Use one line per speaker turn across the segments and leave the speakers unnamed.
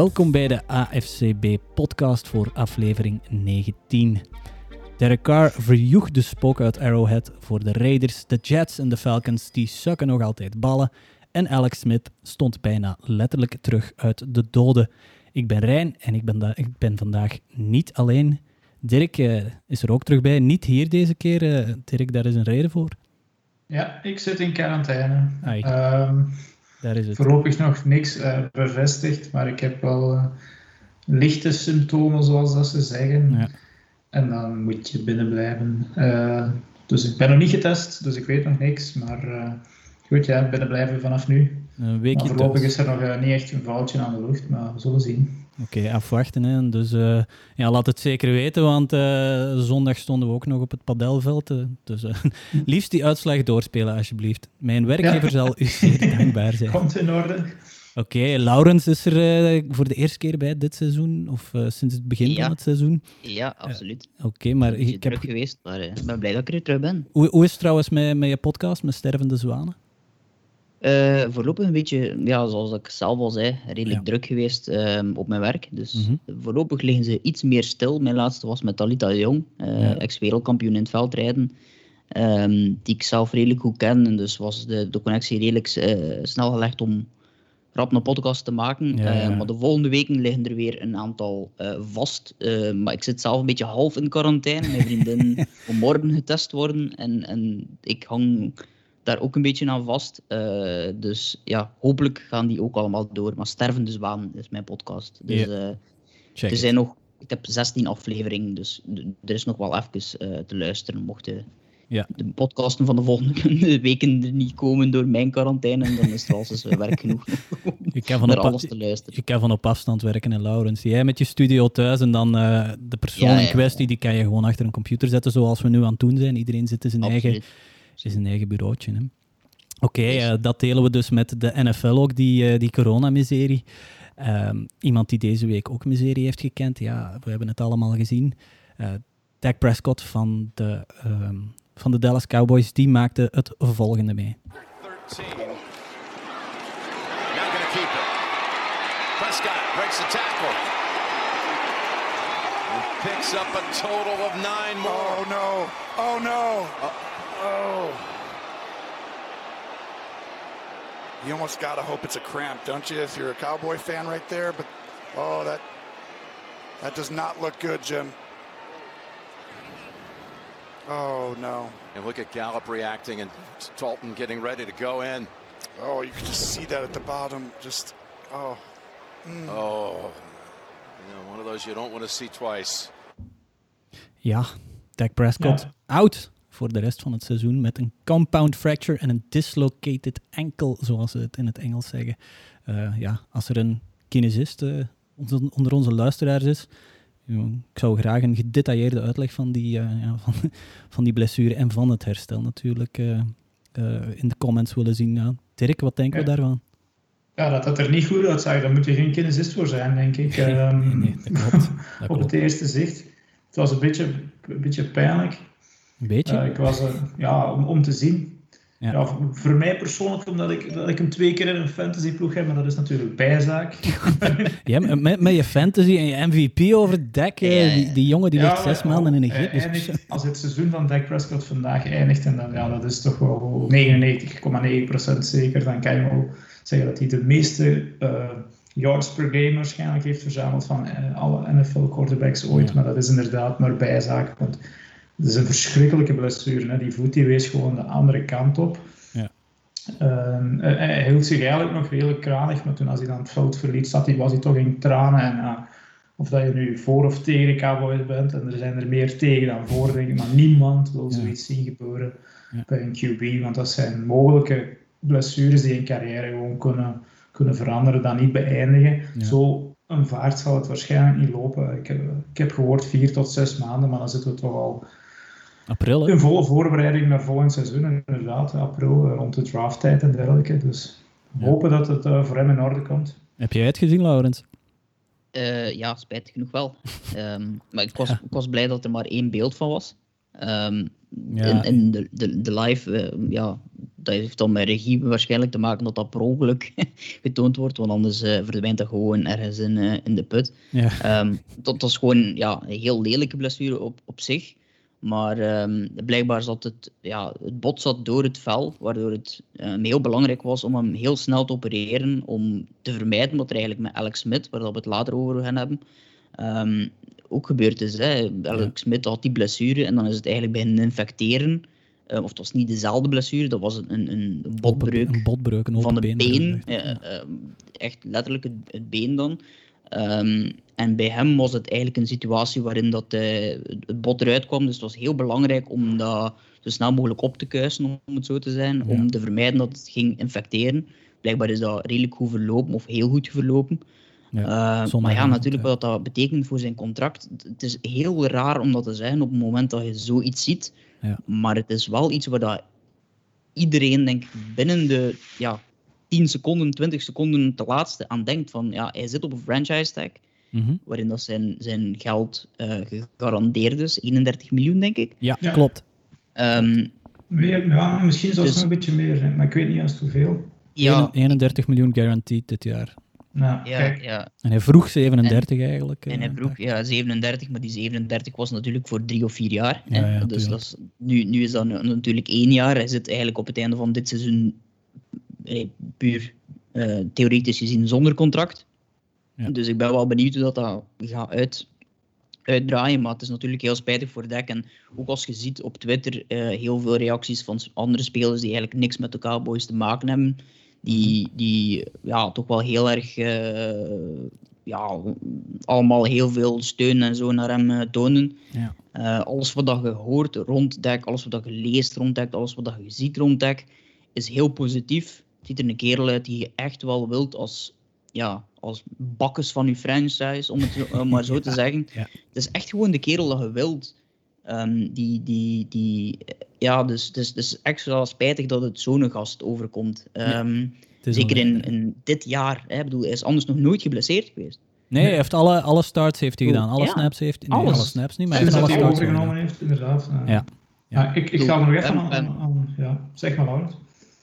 Welkom bij de AFCB-podcast voor aflevering 19. Derek Carr verjoeg de spook uit Arrowhead voor de Raiders, de Jets en de Falcons, die sukken nog altijd ballen. En Alex Smith stond bijna letterlijk terug uit de doden. Ik ben Rijn en ik ben, ik ben vandaag niet alleen. Dirk uh, is er ook terug bij, niet hier deze keer. Uh, Dirk, daar is een reden voor.
Ja, ik zit in quarantaine.
Um, daar is het.
Voorlopig nog niks uh, bevestigd, maar ik heb wel lichte symptomen, zoals dat ze zeggen. Ja. En dan moet je binnen blijven. dus ik ben nog niet getest, dus ik weet nog niks. Maar goed, ja, binnen blijven vanaf nu. Een weekje maar voorlopig is er nog niet echt een foutje aan de lucht, maar we zullen zien.
Oké, afwachten. Hè. Dus uh, ja, laat het zeker weten, want uh, zondag stonden we ook nog op het padelveld. Uh, dus liefst die uitslag doorspelen, alsjeblieft. Mijn werkgever zal u zeer dankbaar zijn.
Komt in orde.
Oké, okay, Laurens is er voor de eerste keer bij dit seizoen, of sinds het begin van het seizoen.
Ja, absoluut.
Oké, maar
ik heb... geweest, maar ik ben blij dat ik er terug ben.
Hoe, hoe is het trouwens met, met je podcast, met Stervende Zwanen?
Uh, voorlopig een beetje, ja, zoals ik zelf al zei, redelijk druk geweest uh, op mijn werk. Dus mm -hmm. voorlopig liggen ze iets meer stil. Mijn laatste was met Talita Jong, uh, ex-wereldkampioen in het veldrijden. Um, die ik zelf redelijk goed ken. En dus was de, de connectie redelijk snel gelegd om rap een podcast te maken. Ja, maar de volgende weken liggen er weer een aantal vast. maar ik zit zelf een beetje half in quarantaine. Mijn vriendin moet morgen getest worden. En, en ik hang daar ook een beetje aan vast. Uh, dus ja, hopelijk gaan die ook allemaal door. Maar Stervende Zwaan is mijn podcast. Dus uh, er zijn nog, ik heb 16 afleveringen, dus er is nog wel even uh, te luisteren. Mochten ja. de podcasten van de volgende weken er niet komen door mijn quarantaine, dan is het wel eens werk genoeg
je kan van op, alles te luisteren. Je kan van op afstand werken en Laurens. Jij met je studio thuis en dan de persoon in kwestie, die kan je gewoon achter een computer zetten zoals we nu aan het doen zijn. Iedereen zit in zijn eigen is een eigen bureautje. Oké, okay, uh, eh, dat delen we dus met de NFL ook, die, uh, die coronamiserie. Um, iemand die deze week ook miserie heeft gekend, ja, we hebben het allemaal gezien. Uh, Dak Prescott van de, um, van de Dallas Cowboys, die maakte het volgende mee. 13. Prescott breaks the tackle. He picks up a total of nine more. Oh no, oh no. Uh Oh. You almost got to hope it's a cramp, don't you, if you're a Cowboy fan right there? But, oh, that, that does not look good, Jim. Oh, no. And look at Gallup reacting and Dalton getting ready to go in. Oh, you can just see that at the bottom. Just, oh. Mm. Oh. You know, one of those you don't want to see twice. Yeah, Dak Prescott ja. out voor de rest van het seizoen met een compound fracture en een dislocated ankle, zoals ze het in het Engels zeggen. Uh, ja, als er een kinesist uh, onder onze luisteraars is, ik zou graag een gedetailleerde uitleg van die, uh, ja, van, van die blessure en van het herstel natuurlijk in de comments willen zien. Ja. Dirk, wat denken we daarvan?
Ja, dat dat er niet goed uitzag, daar moet je geen kinesist voor zijn, denk ik. nee, nee, dat klopt. Dat op het eerste zicht. Het was een beetje, een beetje pijnlijk.
Een beetje?
Uh, ik was er, ja, om, om te zien. Ja. ja. voor mij persoonlijk, omdat ik, dat ik hem twee keer in een fantasyploeg heb, maar dat is natuurlijk bijzaak.
ja, met, met je fantasy en je MVP over Dak, ja, die, die, jongen die ligt zes maanden in Egypte.
Dus... Als het seizoen van Dak Prescott vandaag eindigt, en dan, ja, dat is toch wel 99,9% zeker, dan kan je wel zeggen dat hij de meeste uh, yards per game waarschijnlijk heeft verzameld van uh, alle NFL quarterbacks ooit. Maar dat is inderdaad maar bijzaak, want het is een verschrikkelijke blessure. Hè. Die voet die wees gewoon de andere kant op. Ja. Uh, hij hield zich eigenlijk nog redelijk kranig, maar toen als hij dan het veld verliet, zat hij, was hij toch in tranen. En, uh, of dat je nu voor of tegen Cowboys bent, en er zijn er meer tegen dan voor, denk ik, maar niemand wil zoiets zien gebeuren ja. bij een QB, want dat zijn mogelijke blessures die een carrière gewoon kunnen, kunnen veranderen, dan niet beëindigen. Zo een vaart zal het waarschijnlijk niet lopen. Ik heb, ik heb gehoord vier tot zes maanden, maar dan zitten we toch al
April, hè?
In volle voorbereiding naar volgend seizoen, inderdaad. April, eh, rond de drafttijd en dergelijke. Dus ja. hopen dat het uh, voor hem in orde komt.
Heb jij het gezien, Laurens?
Uh, ja, spijtig genoeg wel. um, maar ik was, ja. ik was blij dat er maar één beeld van was. Um, ja. in, in de, de, de live, uh, ja, dat heeft dan met regie waarschijnlijk te maken dat dat per ongeluk getoond wordt, want anders uh, verdwijnt dat gewoon ergens in, uh, in de put. Ja. Um, dat, dat is gewoon ja, een heel lelijke blessure op, op zich. Maar um, blijkbaar zat het, ja, het bot zat door het vel, waardoor het um, heel belangrijk was om hem heel snel te opereren, om te vermijden wat er eigenlijk met Alex Smith, waar we het later over gaan hebben, um, ook gebeurd is. Hè. Alex. Smith had die blessure en dan is het eigenlijk beginnen infecteren. Uh, of het was niet dezelfde blessure, dat was een, een, een botbreuk,
een botbreuk een
van het
been.
been echt letterlijk het, het been dan. Um, en bij hem was het eigenlijk een situatie waarin dat, het bot eruit kwam. Dus het was heel belangrijk om dat zo snel mogelijk op te kuisen, om het zo te zijn. Ja. Om te vermijden dat het ging infecteren. Blijkbaar is dat redelijk goed verlopen, of heel goed verlopen. Ja, uh, maar ja, natuurlijk wat dat betekent voor zijn contract. Het is heel raar om dat te zeggen op het moment dat je zoiets ziet. Ja. Maar het is wel iets waar dat iedereen, denk ik, binnen de ja, 10 seconden, 20 seconden te laatste aan denkt. Van ja, hij zit op een franchise tag. Mm -hmm. Waarin dat zijn, zijn geld uh, gegarandeerd is. 31 miljoen, denk ik.
Ja, ja. klopt.
Um, meer, ja, misschien zelfs dus, nog een beetje meer, maar ik weet niet eens hoeveel.
Ja, 31 miljoen guaranteed dit jaar.
Nou, ja, kijk.
ja.
En hij vroeg 37 en, eigenlijk.
En hij vroeg ja, 37, maar die 37 was natuurlijk voor drie of vier jaar. Ja, ja, dus dat is, nu, nu is dat natuurlijk één jaar. Hij zit eigenlijk op het einde van dit seizoen puur uh, theoretisch gezien zonder contract. Ja. Dus ik ben wel benieuwd hoe dat, dat gaat uit, uitdraaien. Maar het is natuurlijk heel spijtig voor Dek. En ook als je ziet op Twitter uh, heel veel reacties van andere spelers die eigenlijk niks met de Cowboys te maken hebben. Die, die ja, toch wel heel erg uh, ja, allemaal heel veel steun en zo naar hem tonen. Ja. Uh, alles wat dat je hoort rond Dek, alles wat dat je leest rond Dek, alles wat dat je ziet rond Dek, is heel positief. Het ziet er een kerel uit die je echt wel wilt als ja, als bakkes van je franchise, om het zo, maar zo te zeggen. Ja. Het is echt gewoon de kerel dat je wilt. Um, die, die, die, ja, dus het dus, dus extra spijtig dat het zo'n gast overkomt. Um, ja, zeker in, in dit jaar. Hè, bedoel, hij is anders nog nooit geblesseerd geweest.
Nee, hij heeft alle, alle starts heeft hij gedaan. Alle ja. snaps heeft hij. Nee, alle snaps niet, maar hij
heeft
alle
starts overgenomen heeft, inderdaad.
Ja.
ja. ik, ik ga er nog even aan, aan, aan, ja, zeg maar Laurens.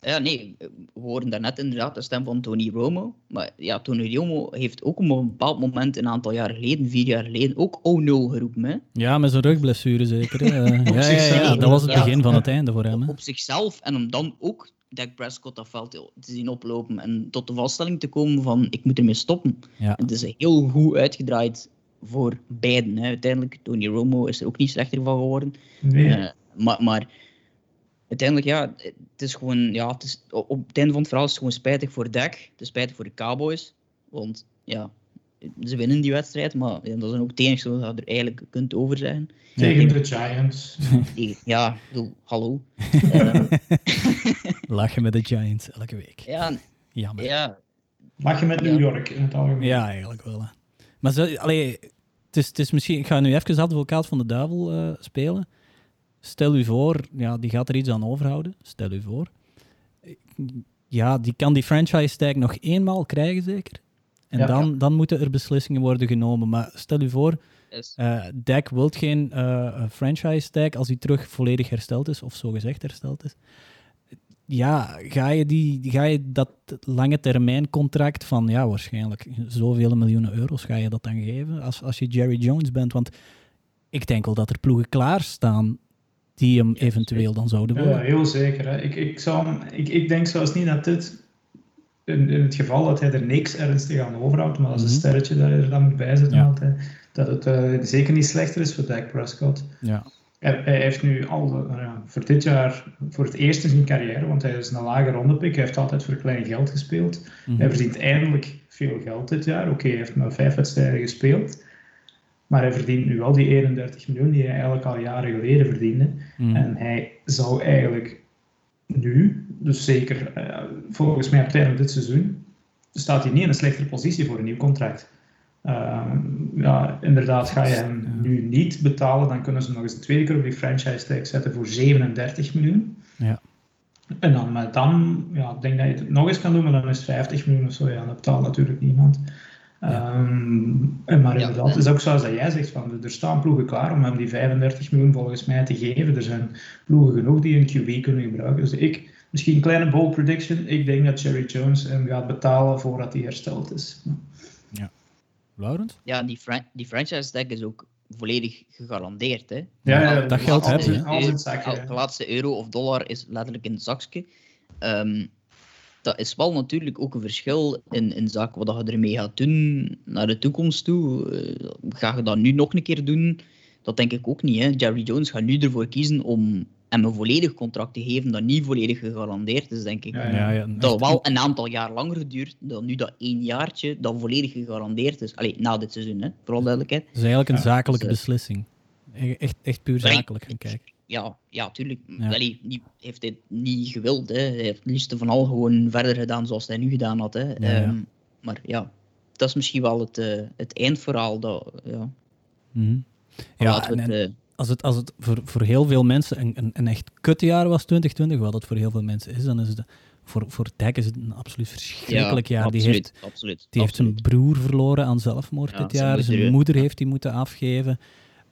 Ja, nee, we horen daarnet inderdaad de stem van Tony Romo. Maar ja, Tony Romo heeft ook op een bepaald moment, een aantal jaar geleden, vier jaar geleden, ook O0 geroepen. Hè?
Ja, met zijn rugblessure zeker. ja, ja, ja, dat was het begin van het einde voor hem. Hè?
Op zichzelf en om dan ook Dak Prescott dat veld te zien oplopen en tot de vaststelling te komen van ik moet ermee stoppen. Ja. Het is heel goed uitgedraaid voor beiden. Hè. Uiteindelijk, Tony Romo is er ook niet slechter van geworden.
Nee. Uh,
maar, maar uiteindelijk, ja, het is gewoon, ja, het is, op het einde van het verhaal is het gewoon spijtig voor Dak. Het is spijtig voor de Cowboys. Want, ja, ze winnen die wedstrijd, maar ja, dat is ook het enige wat je er eigenlijk kunt over zijn.
Tegen de Giants.
Ja, ik bedoel, hallo.
Lachen met de Giants elke week.
Ja,
Jammer.
Ja.
Lachen met New York in het algemeen.
Ja, eigenlijk wel. Hè. Maar zo, allee, het, is, het is misschien, ik ga nu even advocaat van de duivel uh, spelen. Stel u voor, ja, die gaat er iets aan overhouden. Stel u voor. Ja, die kan die franchise tag nog eenmaal krijgen, zeker. En ja, dan, ja. dan moeten er beslissingen worden genomen. Maar stel u voor, yes. uh, Dak wil geen uh, franchise tag als hij terug volledig hersteld is, of zo gezegd hersteld is. Ja, ga je, die, ga je dat lange termijn contract van, ja, waarschijnlijk zoveel miljoenen euro's, ga je dat dan geven als, als je Jerry Jones bent? Want ik denk wel dat er ploegen klaarstaan die hem eventueel dan zouden willen.
Ja, heel zeker. Hè. Ik, ik, zou, ik, ik denk zelfs niet dat dit, in, in het geval dat hij er niks ernstig aan overhoudt, maar is een sterretje dat je er dan moet bijzetten, ja. altijd, dat het uh, zeker niet slechter is voor Dak Prescott.
Ja.
Hij, hij heeft nu al uh, voor dit jaar voor het eerst in zijn carrière, want hij is een lage rondepick, hij heeft altijd voor klein geld gespeeld. Mm -hmm. Hij verdient eindelijk veel geld dit jaar. Oké, okay, hij heeft maar vijf wedstrijden gespeeld. Maar hij verdient nu wel die 31 miljoen die hij eigenlijk al jaren geleden verdiende. Mm. En hij zou eigenlijk nu, dus zeker uh, volgens mij op het einde van dit seizoen, staat hij niet in een slechtere positie voor een nieuw contract. Uh, ja, inderdaad, ga je hem nu niet betalen, dan kunnen ze nog eens een tweede keer op die franchise tag zetten voor 37 miljoen.
Ja.
En dan, met dan ja, ik denk dat je het nog eens kan doen, maar dan is het 50 miljoen of zo. Ja, dat betaalt natuurlijk niemand. Ehm, maar inderdaad, het is ook zoals dat jij zegt, van, er staan ploegen klaar om hem die 35 miljoen volgens mij te geven. Er zijn ploegen genoeg die een QB kunnen gebruiken. Dus ik, misschien een kleine bold prediction, ik denk dat Jerry Jones hem gaat betalen voordat hij hersteld is.
Ja. Laurens?
Ja, die, die franchise tag is ook volledig gegarandeerd. Hè?
Ja, ja,
dat geldt
zakje.
De laatste euro of dollar is letterlijk in het zakje. Ehm, dat is wel natuurlijk ook een verschil in, in zaken wat je ermee gaat doen naar de toekomst toe. Uh, ga je dat nu nog een keer doen? Dat denk ik ook niet. Hè. Jerry Jones gaat nu ervoor kiezen om hem een volledig contract te geven dat niet volledig gegarandeerd is, denk ik.
Ja, ja, ja.
Dat wel een aantal jaar langer duurt dan nu dat één jaartje dat volledig gegarandeerd is. Allee, na dit seizoen, hè, vooral duidelijkheid.
Dat is eigenlijk een zakelijke dus, beslissing. Echt, echt puur zakelijk gaan kijken.
Ja, ja, tuurlijk. Ja. Allee, die heeft hij niet gewild. Hè. Hij heeft het liefst van al gewoon verder gedaan zoals hij nu gedaan had. Hè.
Ja,
um, maar ja, dat is misschien wel het, uh, het eindverhaal. Dat, ja,
-hmm. ja en, en, als het, als het voor, voor heel veel mensen een, een, een echt kutjaar was, 2020, wat het voor heel veel mensen is, dan is het voor, voor Dijk is het een absoluut verschrikkelijk
ja,
jaar.
Absoluut,
die heeft,
absoluut,
die heeft zijn broer verloren aan zelfmoord
Ja,
dit
zijn
jaar.
moeder,
Zijn moeder heeft hij moeten afgeven.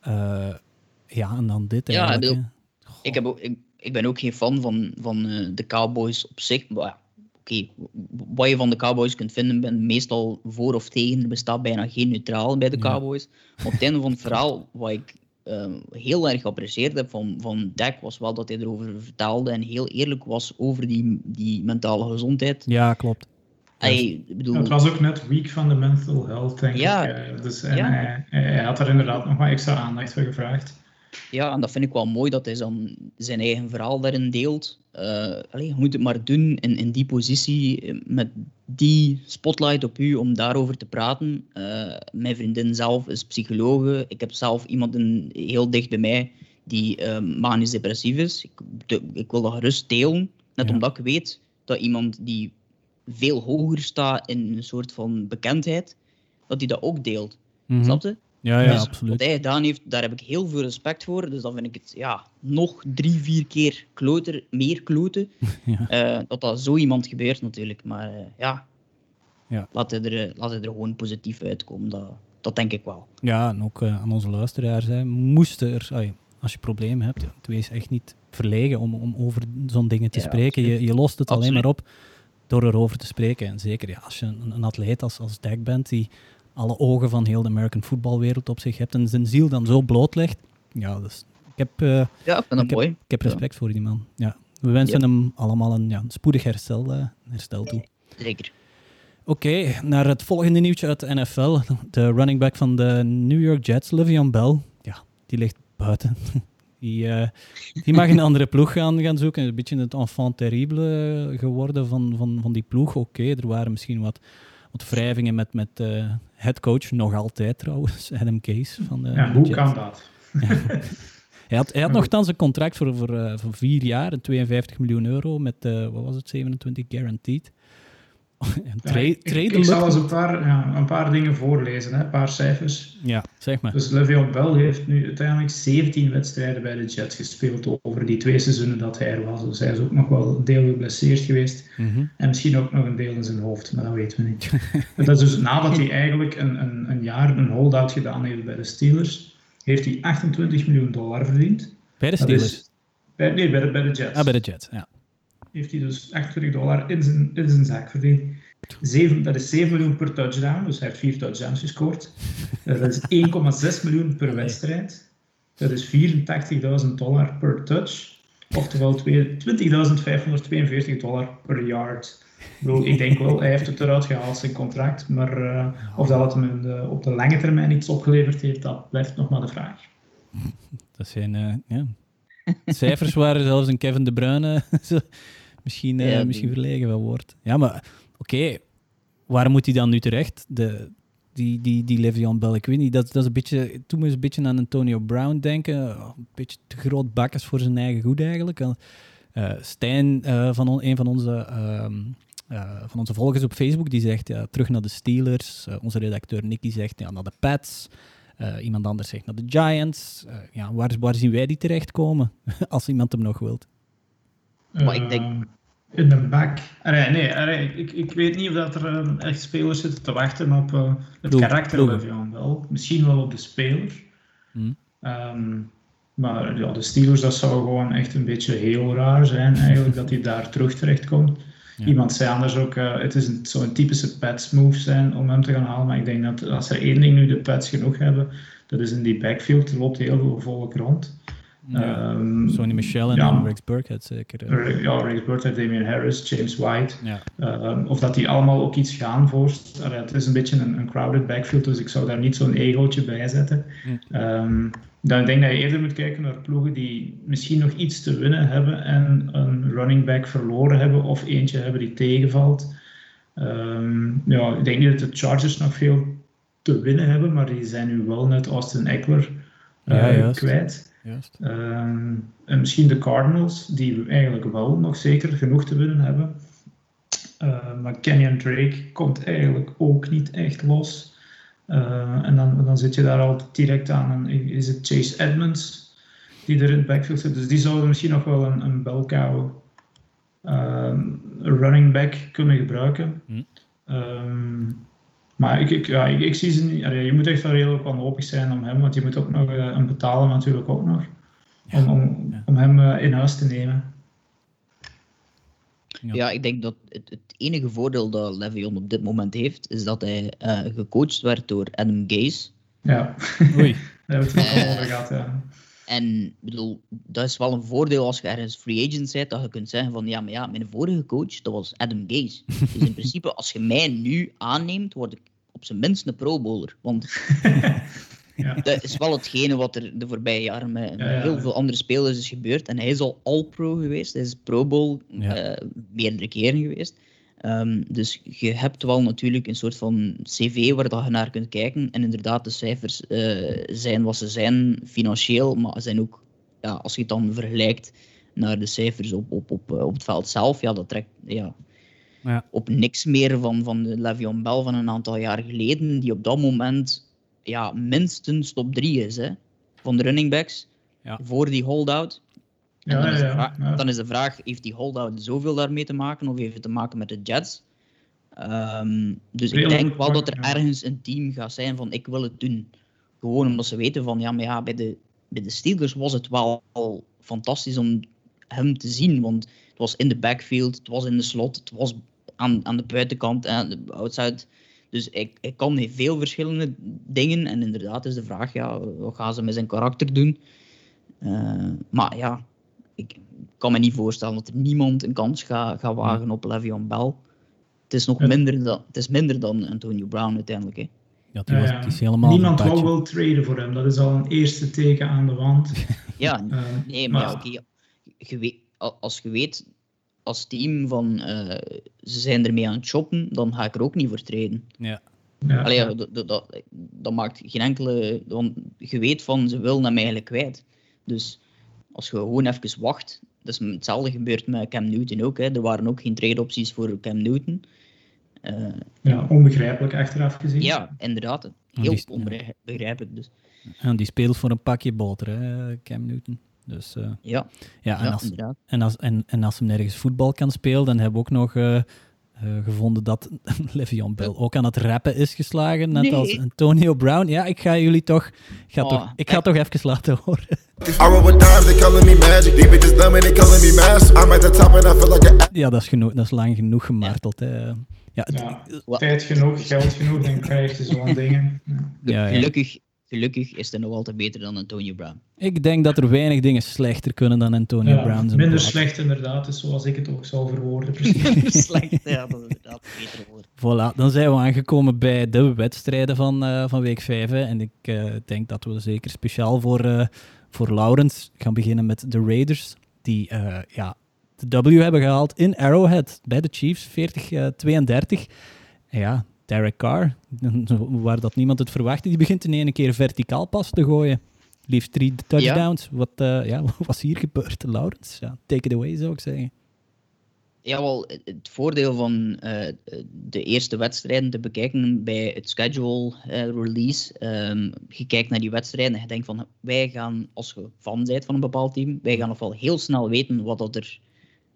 Uh, ja, en dan dit
Ja,
eigenlijk.
ik heb ook, ik, ik ben ook geen fan van, van uh, de Cowboys op zich. Maar ja, oké, wat je van de Cowboys kunt vinden, ben meestal voor of tegen. Er bestaat bijna geen neutraal bij de
Ja.
Cowboys. Maar op het einde van het verhaal, wat ik uh, heel erg geapprecieerd heb van, van Dak, was wel dat hij erover vertaalde en heel eerlijk was over die, die mentale gezondheid.
Ja, klopt.
Hij, bedoel,
Ja, het was ook net week van de mental health, denk
Ja.
ik. eh, Dus en
Ja.
hij, hij had er inderdaad nog wat extra aandacht voor gevraagd.
Ja, en dat vind ik wel mooi dat hij dan zijn eigen verhaal daarin deelt. Eh allee, je moet het maar doen in, in die positie, eh, met die spotlight op u om daarover te praten. Eh, mijn vriendin zelf is psychologe. Ik heb zelf iemand in, heel dicht bij mij die eh, manisch depressief is. Ik, de- ik wil dat gerust delen, net
Ja.
omdat ik weet dat iemand die veel hoger staat in een soort van bekendheid, dat hij dat ook deelt.
Mhm.
Snap je?
Ja, ja,
Dus Wat
absoluut.
hij gedaan heeft, daar heb ik heel veel respect voor. Dus dan vind ik het ja, nog drie, vier keer kloter, meer kloten.
Ja.
eh, dat dat zo iemand gebeurt natuurlijk. Maar eh, ja,
Ja.
Laat, hij er, laat hij er gewoon positief uitkomen. Dat, dat denk ik wel.
Ja, en ook eh, aan onze luisteraars. Hè, moesten er, ai, als je problemen hebt, ja, wees echt niet verlegen om, om over zo'n dingen te
Ja,
spreken. Je, je lost het alleen maar op door erover te spreken. En zeker ja, als je een, een atleet als, als bent, die alle ogen van heel de American voetbalwereld op zich hebt en zijn ziel dan zo blootlegt. Ja, dus ik heb,
Ja, ik
heb-
mooi.
ik heb respect voor die man. Ja. We wensen hem allemaal een, ja, een spoedig herstel, eh, herstel toe.
Zeker.
Oké, naar het volgende nieuwtje uit de NFL. De running back van de New York Jets, Le'Veon Bell. Ja, die ligt buiten. Die, eh, die mag een andere ploeg gaan, gaan zoeken. Een beetje het enfant terrible geworden van, van, van die ploeg. Oké, er waren misschien wat, wat wrijvingen met, met headcoach, nog altijd trouwens, Adam Case van de,
Ja, hoe kan dat?
Hij had, hij had nogthans een contract voor, voor, eh, voor vier jaar, en 52 miljoen euro, met, eh, wat was het, 27 guaranteed.
Ja, ik, zal eens een paar, ja, een paar dingen voorlezen, hè, een paar cijfers.
Ja, zeg maar.
Dus Le'Veon Bell heeft nu uiteindelijk 17 wedstrijden bij de Jets gespeeld over die twee seizoenen dat hij er was. Dus hij is ook nog wel een deel geblesseerd geweest.
Mhm.
En misschien ook nog een deel in zijn hoofd, maar dat weten we niet. Dat is dus nadat hij eigenlijk een, een, een jaar een holdout gedaan heeft bij de Steelers, heeft hij 28 miljoen dollar verdiend.
Bij de Steelers.
is, bij, nee, bij de, bij de Jets.
Ah, bij de Jets, ja.
Heeft hij dus 28 dollar in zijn, in zijn zak verdiend. Zeven, dat is 7 miljoen per touchdown, dus hij heeft 4 touchdowns gescoord. Eh, dat is 1,6 miljoen per wedstrijd. Dat is 84.000 dollar per touch. Oftewel twee- 20.542 dollar per yard. Ik, bedoel, ik denk wel, hij heeft het eruit gehaald, zijn contract. Maar eh, of dat het hem de- op de lange termijn iets opgeleverd heeft, dat blijft nog maar de vraag.
Dat zijn, eh, ja. Cijfers waar zelfs een Kevin De Bruyne misschien, eh,
Ja, die-
misschien verlegen van wordt. Ja, maar oké, waar moet hij dan nu terecht? De, die, die, die Le'Veon Bell, ik weet niet, dat, dat is een beetje, toen moest een beetje aan Antonio Brown denken. Oh, Een beetje te groot bakkes voor zijn eigen goed eigenlijk. Eh Stijn, eh, van on- een van onze, ehm, eh, van onze volgers op Facebook, die zegt ja, terug naar de Steelers. Onze redacteur Nick die zegt ja, naar de Pats. Eh, iemand anders zegt naar de Giants. Ja, waar, waar zien wij die terechtkomen? Als iemand hem nog wilt.
Maar ik denk-
In de back. nee, ik, ik weet niet of dat er um, echt spelers zitten te wachten op uh, het karakter van wel. Misschien wel op de speler. Hmm. Um, maar ja, de Steelers, dat zou gewoon echt een beetje heel raar zijn, eigenlijk, dat hij daar terug terecht komt. Iemand zei anders ook, uh, het is zo'n typische Pets move zijn om hem te gaan halen. Maar ik denk dat als er één ding nu de Pets genoeg hebben, dat is in die backfield, er loopt heel veel volk rond.
Ja. Um, Sonny Michel en ja, Rex Burkhead zeker.
Ja, Rex Burkhead, Damian Harris, James White. Ja. Um, of dat die allemaal ook iets gaan voor. het is een beetje een, een, crowded backfield, dus ik zou daar niet zo'n egootje bij zetten. Hm. Um, dan denk dat je eerder moet kijken naar ploegen die misschien nog iets te winnen hebben en een running back verloren hebben of eentje hebben die tegenvalt. ja, ik denk niet dat de Chargers nog veel te winnen hebben, maar die zijn nu wel net Austin Eckler uh, kwijt. Ehm, en misschien de Cardinals, die eigenlijk wel nog zeker genoeg te winnen hebben. Uh, maar Kenyon Drake komt eigenlijk ook niet echt los. Uh, en dan, dan zit je daar al direct aan. En is het Chase Edmonds die er in het backfield zit? Dus die zouden misschien nog wel een, een belkou uh, running back kunnen gebruiken. Um, maar ik, ik, ja, ik, ik, zie ze niet. je moet echt wel redelijk wanhopig zijn om hem, want je moet ook nog uh, hem betalen natuurlijk ook nog. Om, om, om hem uh, in huis te nemen.
Ja. ik denk dat het, het, enige voordeel dat Levion op dit moment heeft, is dat hij uh, gecoacht werd door Adam Gaze.
Ja, Oei. daar hebben we het ook over gehad, ja.
En bedoel, dat is wel een voordeel als je ergens free agent bent, dat je kunt zeggen van ja, maar ja, mijn vorige coach, dat was Adam Gaze. Dus in principe, als je mij nu aanneemt, word ik op zijn minst een pro bowler. Want ja. dat is wel hetgene wat er de voorbije jaren met, heel veel andere spelers is gebeurd. En hij is al all-pro geweest, hij is pro bowl uh, meerdere keren geweest. Ehm, dus je hebt wel natuurlijk een soort van cv waar dat je naar kunt kijken. En inderdaad, de cijfers uh, zijn wat ze zijn financieel, maar zijn ook, ja, als je het dan vergelijkt naar de cijfers op, op, op, op het veld zelf, ja, dat trekt ja, ja. op niks meer van, van de Le'Veon Bell van een aantal jaar geleden, die op dat moment ja, minstens top 3 is hè, van de running backs ja. voor die holdout. En dan, is vraag, dan, is de vraag, heeft die holdout zoveel daarmee te maken of heeft het te maken met de Jets? Ehm, dus ik denk wel dat er ergens een team gaat zijn van ik wil het doen. Gewoon omdat ze weten van ja, maar ja, bij de, bij de Steelers was het wel fantastisch om hem te zien. Want het was in de backfield, het was in de slot, het was aan, aan de buitenkant en de outside. Dus ik, ik kan veel verschillende dingen. En inderdaad is de vraag, ja, wat gaan ze met zijn karakter doen? Uh, maar ja, ik kan me niet voorstellen dat er niemand een kans gaat, wagen op Le'Veon Bell. Het is nog minder, dan, het is minder dan Antonio Brown uiteindelijk. Hè.
Ja, die was, die is helemaal
Niemand wil wel traden voor hem. Dat is al een eerste teken aan de wand.
ja, uh, nee, maar, maar... oké. Okay, als je weet als team van uh, ze zijn ermee aan het shoppen, dan ga ik er ook niet voor treden.
Ja.
Ja. Allee, dat, dat, dat, dat, maakt geen enkele. Want je weet van ze willen hem eigenlijk kwijt. Dus als je gewoon even wacht. Dat is hetzelfde gebeurt met Cam Newton ook. Hè. Er waren ook geen trade-opties voor Cam Newton.
Uh, ja, onbegrijpelijk achteraf gezien.
Ja, inderdaad. Heel onbegrijpelijk. Dus.
En die speelt voor een pakje boter, hè, Cam Newton. Dus, uh,
ja,
ja, en, als, en, als, en, en als hem nergens voetbal kan spelen, dan hebben we ook nog uh, uh, gevonden dat Le'Veon Bell ook aan het rappen is geslagen, net nee. als Antonio Brown. Ja, ik ga jullie toch, ga oh, toch, ik ga toch even laten horen. Ja, dat is, genoeg, dat is lang genoeg gemarteld. Hè. Ja,
ja, tijd genoeg, geld genoeg, dan krijg je zo'n dingen.
Ja. Gelukkig, gelukkig is het nog altijd beter dan Antonio Brown.
Ik denk dat er weinig dingen slechter kunnen dan Antonio
ja,
Brown.
Minder slecht inderdaad, is zoals ik het ook zou verwoorden.
minder slecht, ja, dat is inderdaad beter woord.
Voilà, dan zijn we aangekomen bij de wedstrijden van, uh, van week 5. Hè. En ik uh, denk dat we zeker speciaal voor, uh, voor Laurens gaan beginnen met de Raiders. Die ja, de W hebben gehaald in Arrowhead bij de Chiefs, 40-32. Ja, Derek Carr, waar dat niemand het verwachtte, die begint in één keer verticaal pas te gooien. Liefst drie touchdowns. Wat, uh, ja, wat was hier gebeurd, Laurens? Ja, take it away, zou ik zeggen.
Ja, wel, het voordeel van uh, de eerste wedstrijden te bekijken bij het schedule uh, release. Um, je kijkt naar die wedstrijden en je denkt van, wij gaan, als je fan bent van een bepaald team, wij gaan nog wel heel snel weten wat dat er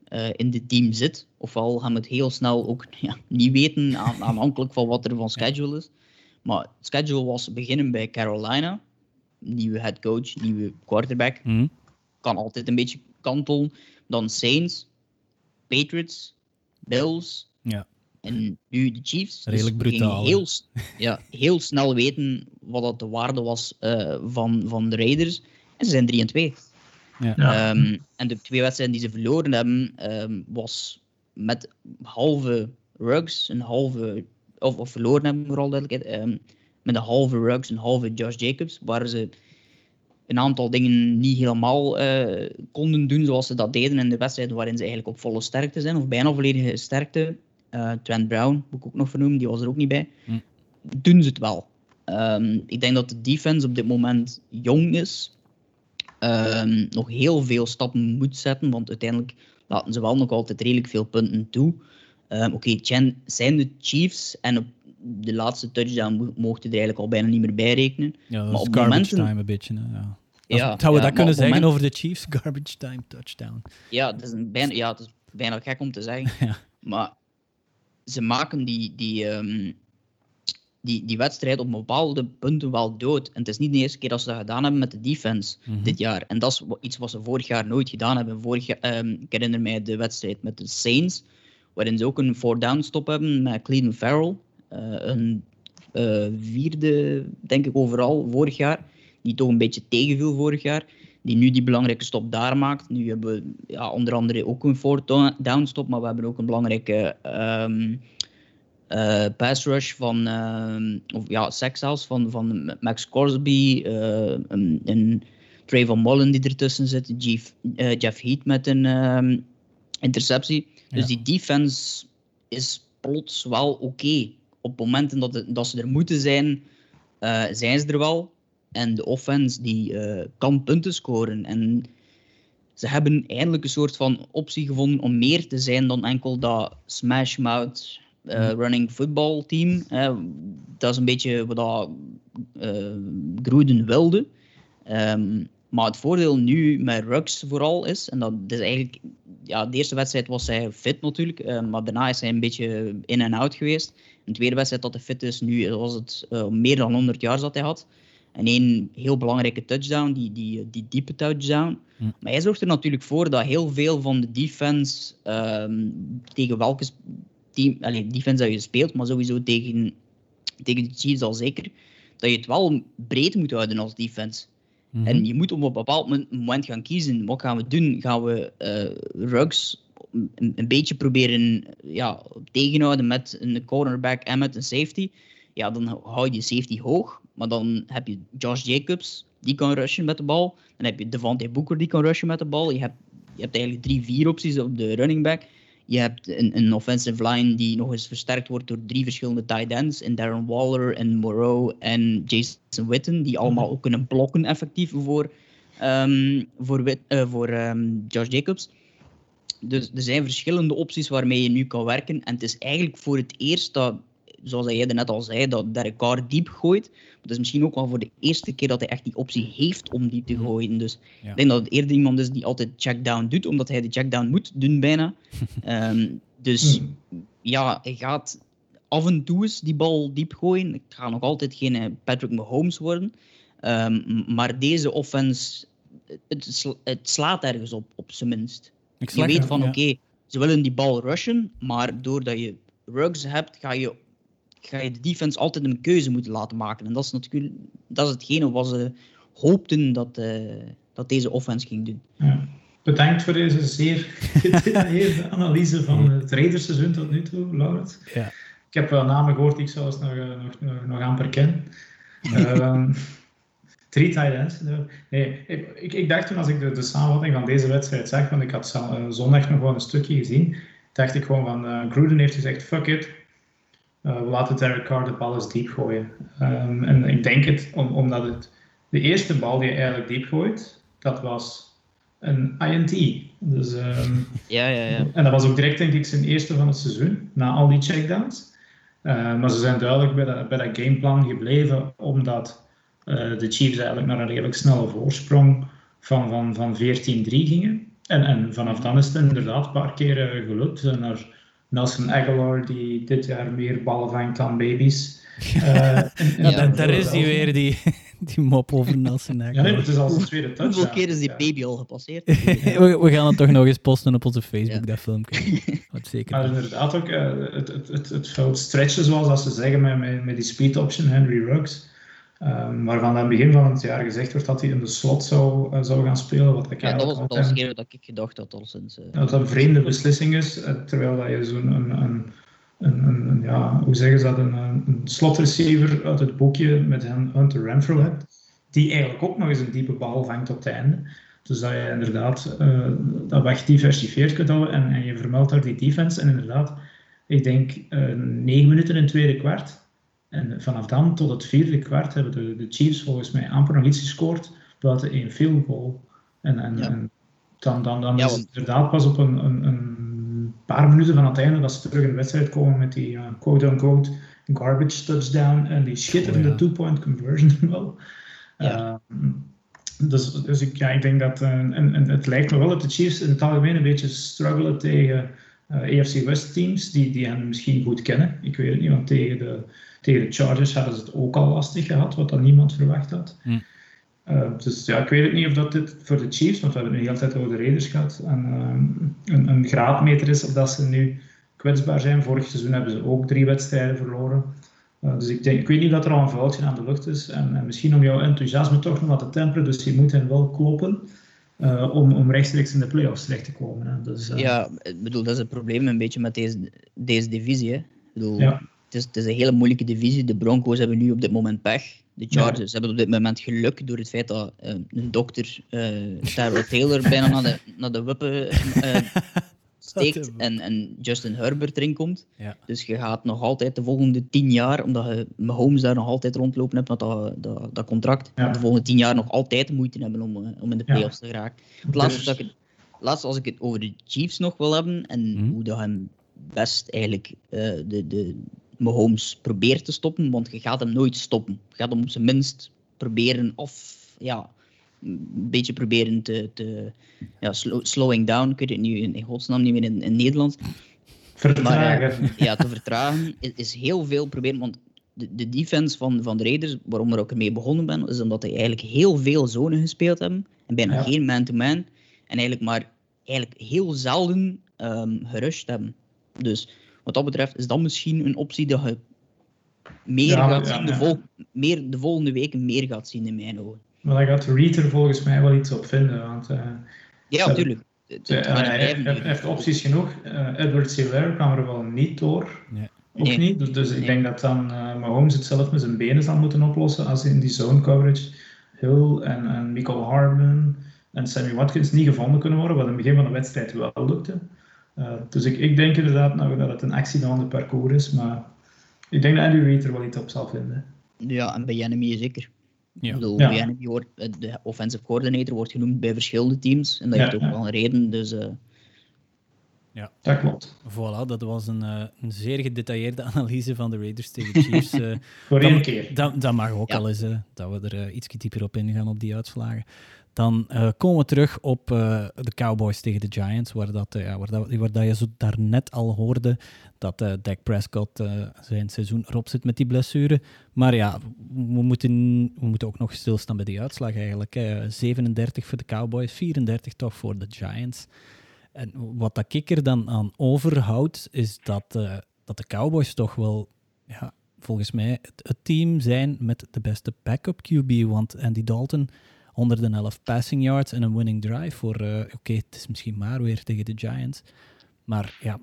in het team zit. Ofwel gaan we het heel snel ook ja, niet weten, aanhankelijk van wat er van schedule is. Maar het schedule was beginnen bij Carolina. Nieuwe head coach, nieuwe quarterback. Mhm. Kan altijd een beetje kantelen. Dan Saints, Patriots, Bills.
Ja.
En nu de Chiefs.
Dus Redelijk dus brutaal.
Heel, ja, heel snel weten wat dat de waarde was uh, van, van de Raiders. En ze zijn 3 en 2. Ja. Um, en de twee wedstrijden die ze verloren hebben, um, was met halve rugs, een halve, of, of verloren hebben vooral duidelijkheid, um, met een halve rugs, een halve Josh Jacobs, waar ze een aantal dingen niet helemaal uh, konden doen zoals ze dat deden in de wedstrijden waarin ze eigenlijk op volle sterkte zijn, of bijna volledige sterkte. Uh, Trent Brown, moet ik ook nog vernoemen, die was er ook niet bij. Hm. Doen ze het wel. Um, ik denk dat de defense op dit moment jong is. Um, nog heel veel stappen moet zetten, want uiteindelijk laten ze wel nog altijd redelijk veel punten toe. Um, Oké, okay, zijn de Chiefs en op de laatste touchdown mochten er eigenlijk al bijna niet meer bij rekenen.
Ja, dat maar op garbage momenten... time een beetje. Hè? Ja. Ja, Zou we dat kunnen zeggen over de Chiefs? Garbage time touchdown.
Ja, het is, een bijna, ja, het is bijna gek om te zeggen. ja. Maar ze maken die, die, um, die, die wedstrijd op bepaalde punten wel dood. En het is niet de eerste keer dat ze dat gedaan hebben met de defense mm -hmm. dit jaar. En dat is iets wat ze vorig jaar nooit gedaan hebben. Vorig, um, ik herinner mij de wedstrijd met de Saints, waarin ze ook een four-down stop hebben met Cleveland Farrell. Uh, een uh, vierde, denk ik, overal vorig jaar. Die toch een beetje tegenviel vorig jaar. Die nu die belangrijke stop daar maakt. Nu hebben we ja, onder andere ook een four-down stop, maar we hebben ook een belangrijke... Um, uh, pass rush van, uh, of ja, seks zelfs, van, van Max Corsby, uh, een, een Trayvon Mullen die ertussen zit, Jeff, Jeff Heath met een um, interceptie. Dus die defense is plots wel oké. Op momenten dat, dat ze er moeten zijn, zijn ze er wel. En de offense die kan punten scoren. En ze hebben eindelijk een soort van optie gevonden om meer te zijn dan enkel dat smash mouth uh, running football team. dat is een beetje wat uh, Gruden wilde. Um, maar het voordeel nu met Rux vooral is, en dat is eigenlijk, ja, de eerste wedstrijd was hij fit natuurlijk, uh, maar daarna is hij een beetje in en out geweest. de tweede wedstrijd dat hij fit is, nu was het uh, meer dan 100 jaar dat hij had. En één heel belangrijke touchdown, die, die, die diepe touchdown. Hm. Maar hij zorgt er natuurlijk voor dat heel veel van de defense, um, tegen welke team, allez, defense dat je speelt, maar sowieso tegen, tegen de Chiefs al zeker, dat je het wel breed moet houden als defense. Mhm. En je moet op een bepaald moment gaan kiezen. Wat gaan we doen? Gaan we uh, Rugs een, een, beetje proberen ja, tegenhouden met een cornerback en met een safety? Ja, dan hou je safety hoog. Maar dan heb je Josh Jacobs, die kan rushen met de bal. Dan heb je Devante Booker, die kan rushen met de bal. Je hebt, je hebt eigenlijk drie, vier opties op de running back. Je hebt een, een offensive line die nog eens versterkt wordt door drie verschillende tight ends. In Darren Waller en Moreau en Jason Witten. Die allemaal mhm. ook kunnen blokken effectief voor, um, voor, uh, voor um, Josh Jacobs. Dus er zijn verschillende opties waarmee je nu kan werken. En het is eigenlijk voor het eerst dat zoals jij net al zei, dat Derek Carr diep gooit. Maar het is misschien ook wel voor de eerste keer dat hij echt die optie heeft om diep te mhm. gooien. Dus ik denk dat het eerder iemand is die altijd checkdown doet, omdat hij de checkdown moet doen bijna. Ehm, dus mhm. ja, hij gaat af en toe eens die bal diep gooien. Het gaat nog altijd geen eh, Patrick Mahomes worden. Um, maar deze offense, het, het, slaat ergens op, op zijn minst. je weet van, oké, ze willen die bal rushen, maar doordat je rugs hebt, ga je ga je de defense altijd een keuze moeten laten maken. En dat is natuurlijk dat is hetgene wat ze hoopten dat, uh, dat deze offense ging doen.
Ja. Bedankt voor deze zeer gedetailleerde analyse van het Raiderseizoen tot nu toe, Laurent.
Ja.
Ik heb wel namen gehoord die ik zelfs nog, eh, nog, nog, nog amper ken. um, drie tight ends. Nee, ik, ik, dacht toen als ik de, de, samenvatting van deze wedstrijd zag, want ik had uh, zondag nog wel een stukje gezien, dacht ik gewoon van uh, Gruden heeft gezegd, fuck it, we laten Derek Carr de bal eens diep gooien. Um, en ik denk het om, omdat het de eerste bal die hij eigenlijk diep gooit, dat was een INT. Dus, um,
ja, ja, ja.
En dat was ook direct denk ik zijn eerste van het seizoen, na al die checkdowns. Uh, maar ze zijn duidelijk bij dat, bij dat gameplan gebleven, omdat uh, de Chiefs eigenlijk naar een redelijk snelle voorsprong van, van, van 14-3 gingen. En, en vanaf dan is het inderdaad een paar keer uh, gelukt. Naar Nelson Aguilar, die dit jaar meer ballen vangt dan baby's.
Uh, ja, daar is die weer, die, die mop over Nelson
Aguilar. Ja, nee, het is al zijn tweede touchdown.
Hoeveel keer is die baby al gepasseerd?
we, we, gaan het toch nog eens posten op onze Facebook, dat filmpje. Wat zeker.
Maar inderdaad ook uh, het, het, het, het veld stretchen, zoals dat ze zeggen met, met, met die speed option, Henry Ruggs. Um, waarvan aan het begin van het jaar gezegd wordt dat hij in de slot zou, uh, zou gaan spelen. Wat ik
ja, dat was, dat was ik gedacht had al sinds... Uh,
dat een vreemde beslissing is, uh, terwijl dat je zo'n... Een, een, een, een, ja, hoe zeggen ze dat? Een, een slotreceiver uit het boekje met Hunter Renfro hebt, die eigenlijk ook nog eens een diepe bal vangt op het einde. Dus dat je inderdaad dat weg diversifieerd kunt houden en, en je vermeldt daar die defense. En inderdaad, ik denk negen minuten in het tweede kwart en vanaf dan tot het vierde kwart hebben de, de Chiefs volgens mij amper nog iets gescoord buiten één field goal. En, en, en dan, dan, dan is het inderdaad pas op een, een, een, paar minuten van het einde dat ze terug in de wedstrijd komen met die uh, quote-unquote garbage touchdown en die schitterende oh, two-point conversion wel. Ja. Uh, dus dus ik, ja, ik denk dat, uh, en, en het lijkt me wel dat de Chiefs in het algemeen een beetje struggelen tegen uh, AFC West teams die, die hen misschien goed kennen. Ik weet het niet, want tegen de tegen de Chargers hadden ze het ook al lastig gehad, wat dan niemand verwacht had. Hm. Uh, dus ja, ik weet het niet of dat dit voor de Chiefs, want we hebben nu de hele tijd over de Raiders gehad, en, uh, een, een, graadmeter is of dat ze nu kwetsbaar zijn. Vorig seizoen hebben ze ook drie wedstrijden verloren. Uh, dus ik, denk, ik weet niet dat er al een vuiltje aan de lucht is. En, en, misschien om jouw enthousiasme toch nog wat te temperen, dus je moet hen wel kloppen. om, om rechtstreeks in de playoffs terecht te komen. Hè. Dus,
ja, ik bedoel, dat is het probleem een beetje met deze, deze divisie. Hè. Ik bedoel, ja is, het is een hele moeilijke divisie. De Broncos hebben nu op dit moment pech. De Chargers hebben op dit moment geluk door het feit dat uh, een dokter, uh, Taylor, bijna naar de, naar de wippen uh, steekt en, en Justin Herbert erin komt. Ja. Dus je gaat nog altijd de volgende tien jaar, omdat je Mahomes daar nog altijd rondlopen hebt met dat, dat, dat contract, ja. de volgende tien jaar nog altijd moeite hebben om, om in de playoffs te geraken. Het laatste, dus... ik, laatste als ik het over de Chiefs nog wil hebben en mm. hoe dat hem best eigenlijk de, de, Mahomes probeert te stoppen, want je gaat hem nooit stoppen. Je gaat hem op zijn minst proberen of ja, een beetje proberen te, te ja, slowing down. Ik weet het nu in godsnaam niet meer in, in Nederlands.
Vertragen.
Maar, ja, te vertragen is, is, heel veel proberen, want de, de defense van, van de Raiders, waarom er ook mee begonnen ben, is omdat hij eigenlijk heel veel zonen gespeeld hebben en bijna geen man-to-man. en eigenlijk maar eigenlijk heel zelden um, gerusht hebben. Dus wat dat betreft is dat misschien een optie dat je meer gaat zien, De, vol meer, de volgende weken meer gaat zien in mijn ogen.
Maar daar gaat Reed er volgens mij wel iets op vinden. Want, uh,
ja, natuurlijk.
Hij heeft opties genoeg. Uh, Edward Siller kwam er wel niet door. Nee. Ook niet. Dus, dus ik denk dat dan uh, Mahomes het zelf met zijn benen zal moeten oplossen als hij in die zone coverage Hill en, en Michael Hardman en Sammy Watkins niet gevonden kunnen worden, wat in het begin van de wedstrijd wel lukte. Uh, dus ik, ik denk inderdaad nou, dat het een accident parcours is, maar ik denk dat Andy Reid er wel iets op zal vinden.
Ja, en bij Enemy zeker. Ja. Ik bedoel, ja. bij Enemy wordt, eh, de offensive coordinator wordt genoemd bij verschillende teams, en dat ja, heeft ook wel een reden, dus... Uh...
Ja, dat klopt.
Voilà, dat was een, uh, een zeer gedetailleerde analyse van de Raiders tegen Chiefs. Uh,
Voor één keer.
Dat, dat mag ook al eens, dat we er iets dieper op ingaan op die uitslagen. Dan uh, komen we terug op uh, de Cowboys tegen de Giants, waar, dat, uh, ja, waar, dat, waar dat je zo daarnet al hoorde dat uh, Dak Prescott zijn seizoen erop zit met die blessure. Maar ja, we moeten, we moeten ook nog stilstaan bij die uitslag eigenlijk. Hè. 37 voor de Cowboys, 34 toch voor de Giants. En wat dat ik er dan aan overhoud, is dat, dat de Cowboys toch wel, ja, volgens mij, het, het team zijn met de beste backup QB. Want Andy Dalton 111 passing yards en een winning drive voor, uh, oké, het is misschien maar weer tegen de Giants. Maar ja,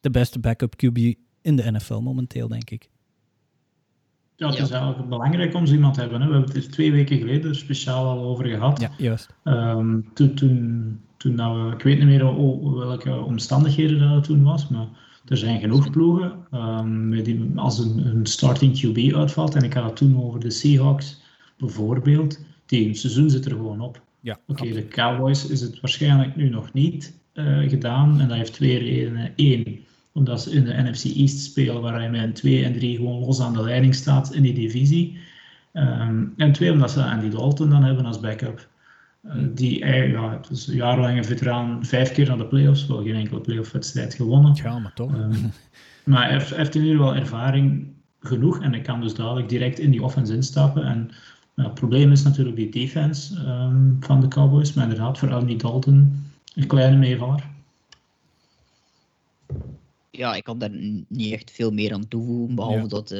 de beste backup QB in de NFL momenteel, denk ik.
Ja, het is eigenlijk belangrijk om zo iemand te hebben. Hè. We hebben het er twee weken geleden speciaal al over gehad.
Ja, juist.
Um, toen, toen, toen nou, ik weet niet meer welke omstandigheden dat toen was, maar er zijn genoeg ploegen um, die, als een, een starting QB uitvalt. En ik had het toen over de Seahawks bijvoorbeeld het seizoen zit er gewoon op.
Ja,
Oké, de Cowboys is het waarschijnlijk nu nog niet uh, gedaan. En dat heeft twee redenen. Eén, omdat ze in de NFC East spelen, waar hij met een 2 en 3 gewoon los aan de leiding staat in die divisie. Um, en twee, omdat ze Andy Dalton dan hebben als backup. Die ja, het was een jarenlange veteraan, vijf keer naar de playoffs, wel geen enkele playoff-wedstrijd gewonnen.
Ja, maar toch.
Ehm, maar hij heeft, heeft in ieder geval ervaring genoeg en hij kan dus dadelijk direct in die offense instappen. En het probleem is natuurlijk die defense ehm, van de Cowboys, maar inderdaad voor Andy Dalton een kleine meevaller.
Ja, ik kan daar niet echt veel meer aan toevoegen, behalve dat uh,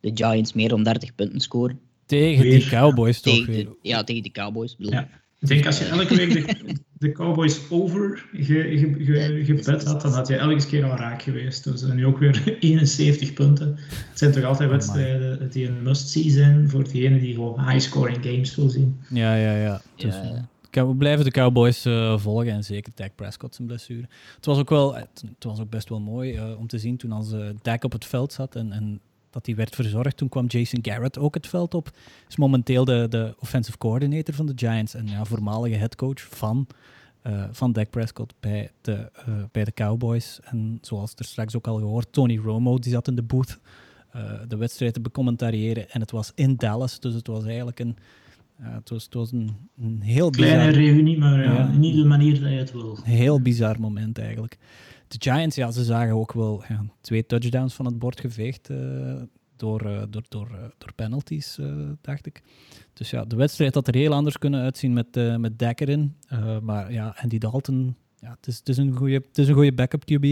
de Giants meer dan 30 punten scoren.
Tegen die Cowboys toch?
Tegen ja, tegen die Cowboys. Bedoel. Ja.
Ik denk als je elke week de, de Cowboys over gebed ge, ge, had, dan had je elke keer al raak geweest. Dus nu ook weer 71 punten. Het zijn toch altijd wedstrijden die een must-see zijn voor diegenen die gewoon high-scoring games wil zien.
Ja, ja, ja. Dus, ja, ja. We blijven de Cowboys uh, volgen en zeker Dak Prescott zijn blessure. Het was ook, wel, het, was ook best wel mooi uh, om te zien toen als uh, Dak op het veld zat en, en dat hij werd verzorgd. Toen kwam Jason Garrett ook het veld op. Is momenteel de, de offensive coordinator van de Giants en ja, voormalige headcoach van, uh, van Dak Prescott bij de, uh, bij de Cowboys. En zoals er straks ook al gehoord, Tony Romo die zat in de booth uh, de wedstrijd te becommentariëren. En het was in Dallas, dus het was eigenlijk een, het was, het was een, een heel
Kleine reunie, maar ja, niet de manier dat je het wil.
Een heel bizar moment eigenlijk de Giants, ja, ze zagen ook wel twee touchdowns van het bord geveegd uh, door, uh, door, door, uh, door penalties, dacht ik. Dus ja, de wedstrijd had er heel anders kunnen uitzien met, met Dekker in. maar ja, Andy Dalton, ja, het, is, het, is een goede, het is een goede backup QB.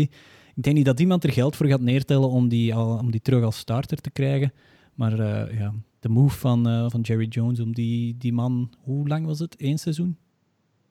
Ik denk niet dat iemand er geld voor gaat neertellen om die, al, om die terug als starter te krijgen. Maar ja, de move van, van Jerry Jones om die, die man, hoe lang was het? Eén seizoen?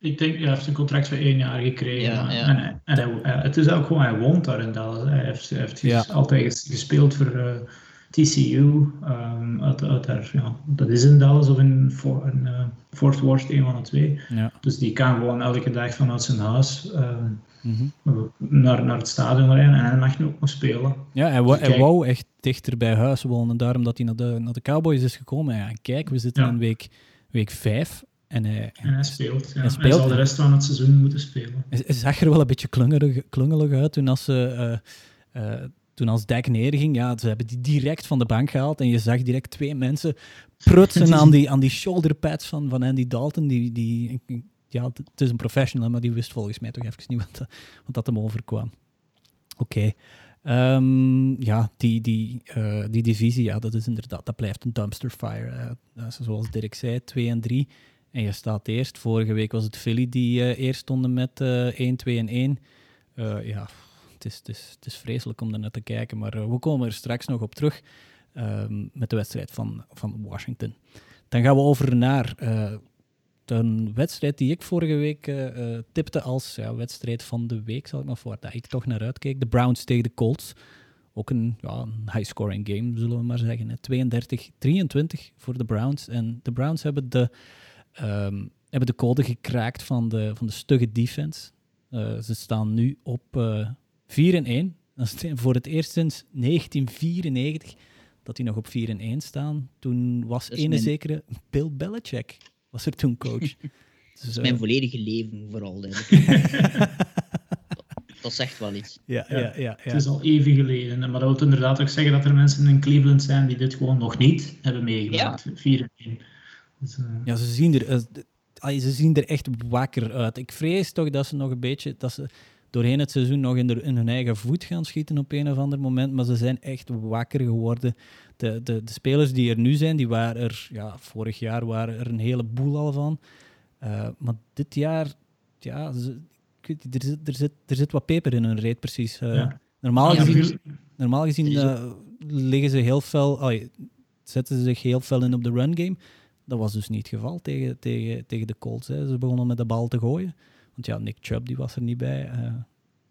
Ik denk, hij heeft een contract voor één jaar gekregen. Ja, En, en hij, het is ook gewoon, hij woont daar in Dallas. Hij heeft, heeft ja. altijd gespeeld voor uh, eh, TCU. Um, ehm, uit, uit daar, ja, dat is in Dallas of in, for, in uh, Fort Worth, een van de twee. Dus die kan gewoon elke dag vanuit zijn huis um, mm -hmm. naar, naar het stadion rijden en hij mag nu ook nog spelen.
Ja, hij, dus hij wou echt dichter bij huis wonen, daarom dat hij naar de, naar de Cowboys is gekomen. Ja, kijk, we zitten in week, week vijf
en hij, en hij speelt. Ja. Hij, speelt, hij zal de rest van het seizoen moeten spelen.
Hij, zag er wel een beetje klungelig, klungelig uit toen als ze... Uh, uh, toen als Dijk neerging, ja, ze hebben die direct van de bank gehaald en je zag direct twee mensen prutsen aan die, aan die shoulderpads van, van Andy Dalton. Die, die, ja, het is een professional, maar die wist volgens mij toch even niet wat, wat dat hem overkwam. Oké. Okay. Um, ja, die, die, uh, die divisie, ja, dat is inderdaad, dat blijft een dumpster fire. Zoals Dirk zei, 2 en 3. En je staat eerst. Vorige week was het Philly die uh, eerst stonden met uh, 1, 2 en 1. Uh, ja, het is, het, is, het is vreselijk om er naar te kijken. Maar eh, we komen er straks nog op terug ehm, met de wedstrijd van, van Washington. Dan gaan we over naar een wedstrijd die ik vorige week tipte als ja, wedstrijd van de week, zal ik maar voor. Dat ik toch naar uitkeek. De Browns tegen de Colts. Ook een, ja, een high-scoring game, zullen we maar zeggen. 32-23 voor de Browns. En de Browns hebben de um, hebben de code gekraakt van de, van de stugge defense. Uh, ze staan nu op uh, eh, 4 en 1. Dat is voor het eerst sinds 1994 dat die nog op 4 en 1 staan. Toen was een mijn... zekere Bill Belichick was er toen coach.
dus, dat is mijn uh, volledige leven vooral. dat zegt wel iets.
Ja, ja. Ja, ja,
Het is al even geleden. Maar dat wil inderdaad ook zeggen dat er mensen in Cleveland zijn die dit gewoon nog niet hebben meegemaakt. 4 en 1.
Dus, uh... Ja, ze zien, er, uh, ze zien er echt wakker uit. Ik vrees toch dat ze nog een beetje... Dat ze doorheen het seizoen nog in, de, in hun eigen voet gaan schieten op een of ander moment. Maar ze zijn echt wakker geworden. De, de, de spelers die er nu zijn, die waren er... Ja, vorig jaar waren er een heleboel al van. Uh, maar dit jaar... Ja, ze, er, zit, er, zit, er zit wat peper in hun reet, precies. Ja. Normaal gezien, normaal gezien liggen ze heel fel... Oh, zetten ze zich heel fel in op de run game. Dat was dus niet het geval tegen, tegen, tegen de Colts. Hè. Ze begonnen met de bal te gooien. Want ja, Nick Chubb die was er niet bij. Uh,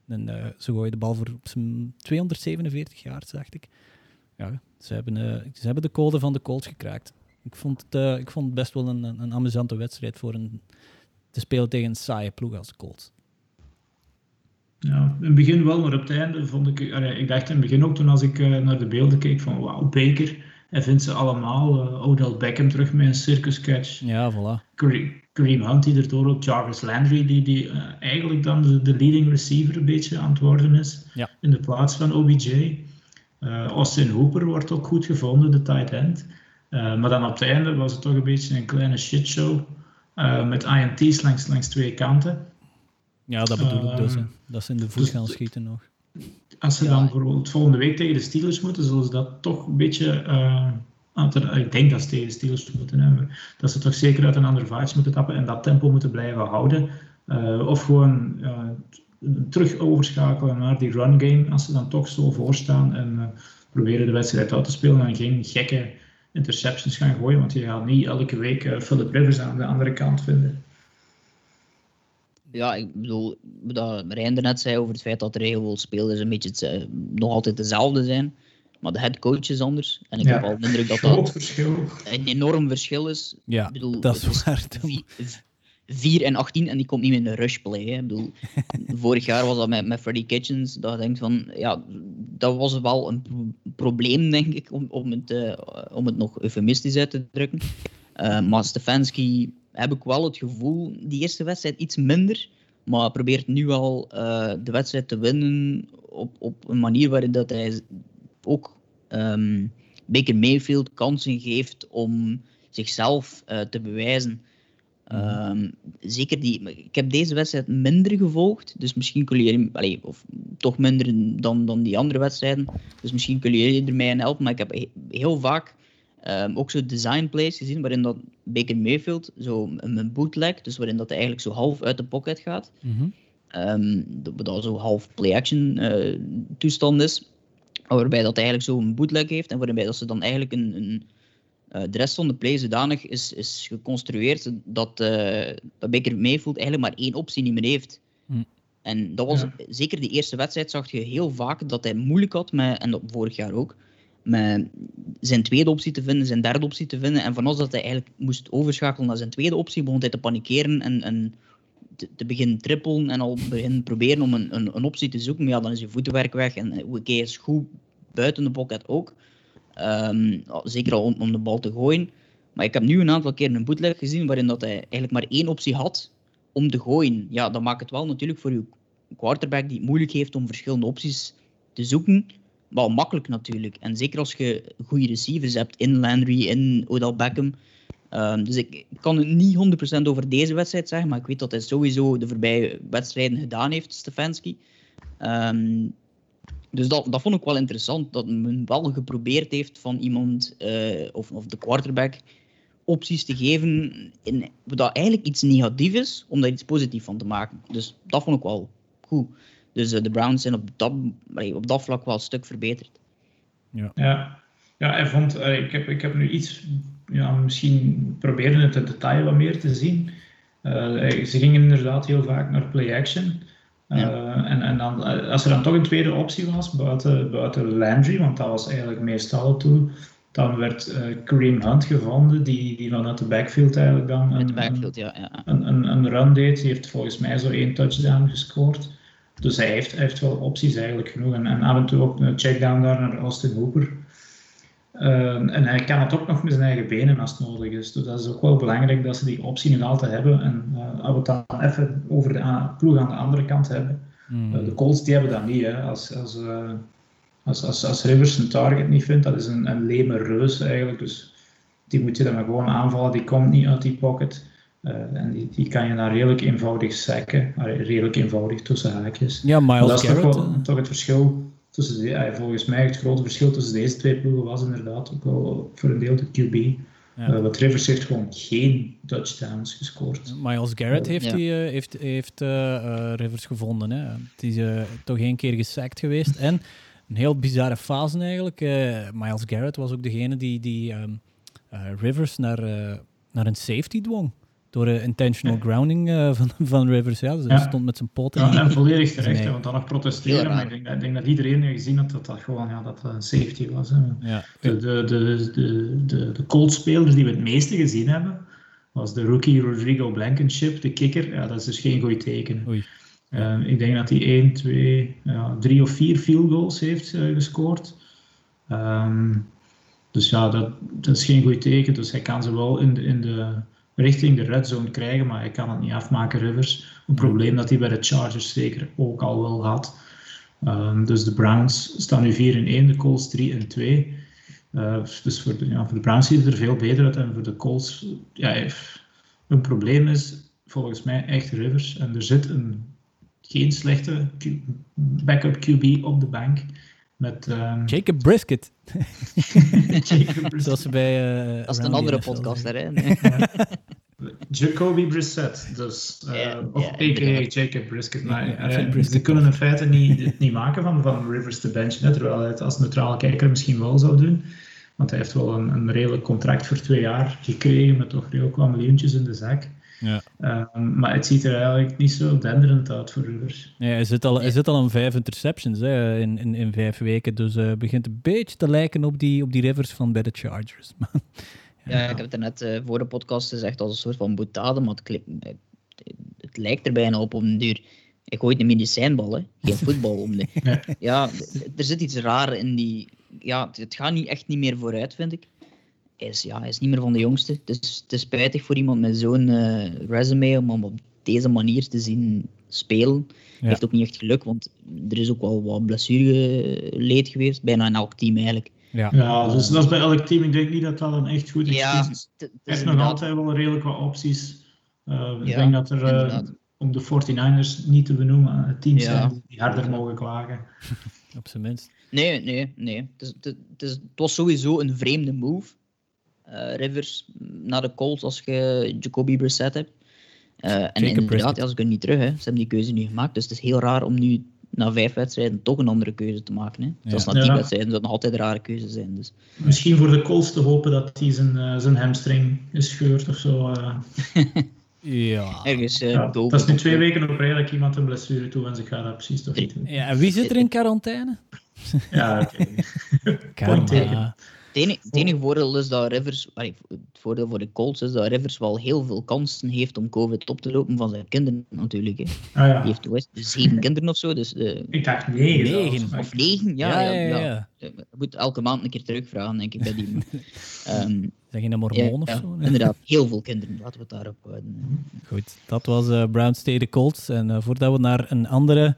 en uh, ze gooien de bal voor 247 jaar, dacht ik. Ja, ze hebben, uh, ze hebben de code van de Colts gekraakt. Ik vond het, ik vond het best wel een, een, amusante wedstrijd voor een, te spelen tegen een saaie ploeg als de Colts.
Ja, in het begin wel, maar op het einde vond ik... ik dacht in het begin ook toen als ik naar de beelden keek van wauw, Baker hij vindt ze allemaal. Uh, Odell Beckham terug met een circus catch.
Ja, voilà.
Kareem Hunt die erdoor ook. Jarvis Landry die, die uh, eigenlijk dan de, de, leading receiver een beetje aan het worden is.
Ja.
In de plaats van OBJ. Uh, eh, Austin Hooper wordt ook goed gevonden, de tight end. maar dan op het einde was het toch een beetje een kleine shitshow. met INT's langs, langs twee kanten.
Ja, dat bedoel ik dus. Hè. Dat ze in de voet dus gaan schieten nog.
Als ze dan bijvoorbeeld volgende week tegen de Steelers moeten, zullen ze dat toch een beetje ik denk dat ze tegen de Steelers moeten hebben. Dat ze toch zeker uit een andere vibes moeten tappen en dat tempo moeten blijven houden. Uh, of gewoon uh, terug overschakelen naar die run game als ze dan toch zo voorstaan en proberen de wedstrijd uit te spelen en geen gekke interceptions gaan gooien, want je gaat niet elke week Philip Rivers aan de andere kant vinden.
Ja, ik bedoel, dat Reinder net zei over het feit dat de regel spelers een beetje nog altijd dezelfde zijn. Maar de headcoach is anders. En ik heb al de indruk dat dat een enorm verschil is.
Ja, ik bedoel, dat is waar.
4 en 18 en die komt niet meer in de rushplay. Hè. Ik bedoel, vorig jaar was dat met, met Freddy Kitchens. Dat denk van, ja, dat was wel een probleem, denk ik, om, om, het, uh, om het nog eufemistisch uit te drukken. Uh, maar Stefanski heb ik wel het gevoel, die eerste wedstrijd iets minder. Maar probeert nu al uh, de wedstrijd te winnen op, op een manier waarin dat hij ook um, Baker Mayfield kansen geeft om zichzelf uh, te bewijzen. Um, zeker die, ik heb deze wedstrijd minder gevolgd, dus misschien kun je, of toch minder dan, dan die andere wedstrijden, dus misschien kun je er mij in helpen. Maar ik heb heel vaak um, ook zo design plays gezien waarin dat Baker Mayfield zo een bootleg, dus waarin dat hij eigenlijk zo half uit de pocket gaat, mm -hmm. um, dat, dat zo half play-action uh, toestand is waarbij dat eigenlijk zo'n bootleg heeft en waarbij dat ze dan eigenlijk een, een uh, de rest van de play zodanig is, is geconstrueerd dat, uh, dat Baker Mayfield eigenlijk maar één optie niet meer heeft. Hm. En dat was zeker de eerste wedstrijd zag je heel vaak dat hij moeilijk had met, en dat vorig jaar ook, met zijn tweede optie te vinden, zijn derde optie te vinden. En vanaf dat hij eigenlijk moest overschakelen naar zijn tweede optie, begon hij te panikeren en, en te, te, beginnen trippelen en al beginnen proberen om een, een, optie te zoeken. Maar ja, dan is je voetenwerk weg en oké, okay, is goed buiten de pocket ook. Ehm, zeker al om, om, de bal te gooien. Maar ik heb nu een aantal keer een bootleg gezien waarin dat hij eigenlijk maar één optie had om te gooien. Ja, dan maakt het wel natuurlijk voor je quarterback die het moeilijk heeft om verschillende opties te zoeken. Wel makkelijk natuurlijk. En zeker als je goede receivers hebt in Landry, in Odell Beckham. Ehm, dus ik, kan het niet 100% over deze wedstrijd zeggen, maar ik weet dat hij sowieso de voorbije wedstrijden gedaan heeft, Stefanski. Ehm, dus dat, dat vond ik wel interessant, dat men wel geprobeerd heeft van iemand, uh, of, of de quarterback, opties te geven in, dat eigenlijk iets negatief is, om daar iets positiefs van te maken. Dus dat vond ik wel goed. Dus uh, de Browns zijn op dat, op dat vlak wel een stuk verbeterd.
Ja, ja. ja hij vond, uh, ik, heb, ik heb nu iets, ja, misschien proberen het in detail wat meer te zien. ze gingen inderdaad heel vaak naar play-action. Eh, en, en dan, eh, als er dan toch een tweede optie was, buiten, buiten Landry, want dat was eigenlijk meestal toe, dan werd uh, Kareem Hunt gevonden, die, die vanuit de backfield eigenlijk dan
een, backfield, ja, ja.
Een, een, een, run deed. Die heeft volgens mij zo één touchdown gescoord. Dus hij heeft, heeft wel opties eigenlijk genoeg. En, en af en toe ook een checkdown daar naar Austin Hooper. Ehm, en hij kan het ook nog met zijn eigen benen als het nodig is. Dus dat is ook wel belangrijk dat ze die optie nog altijd hebben. En uh, als we het dan even over de ploeg aan de andere kant hebben. Hmm. Eh, de Colts die hebben dat niet. Hè. Als, als, uh, als, als, als Rivers een target niet vindt, dat is een, een leme reus eigenlijk. Dus die moet je dan maar gewoon aanvallen. Die komt niet uit die pocket. En die, die kan je dan redelijk eenvoudig sacken. Redelijk eenvoudig tussen haakjes.
Ja, Miles
dat is
Garrett,
toch, wel, toch het verschil tussen de, volgens mij het grote verschil tussen deze twee ploegen was inderdaad ook wel voor een deel de QB. Ja. Uh, want Rivers heeft gewoon geen touchdowns gescoord.
Miles Garrett heeft, ja. die, uh, heeft, heeft uh, Rivers gevonden. Hè. Het is toch één keer gesackt geweest. En een heel bizarre fase eigenlijk. Miles Garrett was ook degene die, die um, Rivers naar, naar een safety dwong. Door de intentional grounding uh, van, van Rivers. Ja, dus hij stond met zijn poten.
Ja, en volledig terecht, want dan nog protesteren. Maar ik denk, ik denk, dat iedereen heeft gezien had dat dat gewoon ja, dat een safety was. Hè. Ja. De, de, de, de, de, de Colts-spelers die we het meeste gezien hebben, was de rookie Rodrigo Blankenship, de kicker. Ja, dat is dus geen goed teken. Oei. Uh, ik denk dat hij 1, 2, ja, 3 of 4 field goals heeft uh, gescoord. Um, dus ja, dat, dat is geen goed teken. Dus hij kan ze wel in de, in de richting de red zone krijgen, maar hij kan het niet afmaken, Rivers. Een probleem dat hij bij de Chargers zeker ook al wel had. Um, dus de Browns staan nu 4 in 1, de Colts 3 in 2. Uh, dus voor de, ja, voor de Browns ziet het er veel beter uit en voor de Colts, ja, een probleem is volgens mij echt Rivers. En er zit een, geen slechte backup QB op de bank. Met, um...
Jacob Brisket. Jacob Brisket. Zoals bij.
Uh, dat is een andere podcast daarin.
Jacoby Brissett, dus, uh, of a.k.a. Jacob Brisket. Maar uh, ze kunnen in feite niet, niet maken van, van Rivers te benchen, terwijl hij het als neutrale kijker misschien wel zou doen. Want hij heeft wel een, een redelijk contract voor twee jaar gekregen, met toch redelijk wat miljoentjes in de zak. Ja. Um, maar het ziet er eigenlijk niet zo denderend uit voor Rivers.
Ja, hij, zit al, hij zit al aan vijf interceptions hè, in, in, in vijf weken. Dus het uh, begint een beetje te lijken op die, op die Rivers van bij de Chargers.
ja, ja, ik heb het net uh, voor de podcast gezegd als een soort van boetade, maar het, het, het, lijkt er bijna op om een duur. Ik gooi een medicijnbal, hè. geen voetbal om de. Ja, er zit iets raar in die. Ja, het gaat niet, echt niet meer vooruit, vind ik is, ja, hij is niet meer van de jongste. Dus het is spijtig voor iemand met zo'n uh, resume om hem op deze manier te zien spelen. Ja. Heeft ook niet echt geluk, want er is ook wel wat blessureleed geweest. Bijna in elk team eigenlijk.
Ja, ja dus dat is bij elk team. Ik denk niet dat dat een echt goed excuus ja, is. Er heeft nog altijd wel redelijk wat opties. Uh, ik denk dat er, uh, om de 49ers niet te benoemen, teams ja. zijn die harder mogen klagen.
Op zijn minst.
Nee, nee, nee. Het, het, het, het was sowieso een vreemde move. Eh, Rivers naar de Colts als je Jacoby Brissett hebt. Uh, en inderdaad, ja, ze kunnen niet terug. Hè. Ze hebben die keuze niet gemaakt. Dus het is heel raar om nu na vijf wedstrijden toch een andere keuze te maken. Hè. Ja. Zelfs na tien wedstrijden zou nog altijd een rare keuze zijn. Dus.
Misschien voor de Colts te hopen dat hij zijn, uh, zijn hamstring is gescheurd of zo.
Ja.
Ergens,
ja, dat is nu twee weken op rij dat iemand een blessure toe en ik ga dat precies toch niet doen.
Ja, en wie zit er in quarantaine?
ja, oké.
Okay. Het enige, voordeel is dat Rivers, het voordeel voor de Colts is dat Rivers wel heel veel kansen heeft om COVID op te lopen van zijn kinderen natuurlijk. Hè. Ah, ja. Die heeft zeven kinderen of zo. Dus, uh,
Ik dacht negen.
negen. Of negen, ja. ja, ja, ja. Je moet elke maand een keer terugvragen, denk ik, bij die.
um, Zeg je een mormoon of zo?
Inderdaad, heel veel kinderen. Laten we het daarop houden.
Goed, dat was uh, Brown State Colts. En uh, voordat we naar een andere,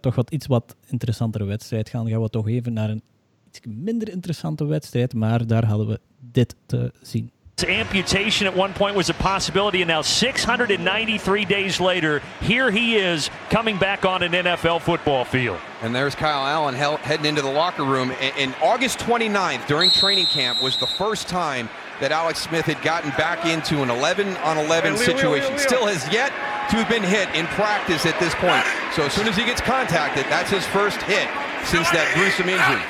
toch wat iets wat interessantere wedstrijd gaan, gaan we toch even naar een minder interessante wedstrijd, maar daar hadden we dit te zien.
Amputation at one point was a possibility, and now 693 days later, here he is coming back on an NFL football field.
And there's Kyle Allen heading into the locker room. And August 29th, during training camp, was the first time that Alex Smith had gotten back into an 11 on 11 situation. Still has yet to have been hit in practice at this point. So as soon as he gets contacted, that's his first hit since that gruesome injury.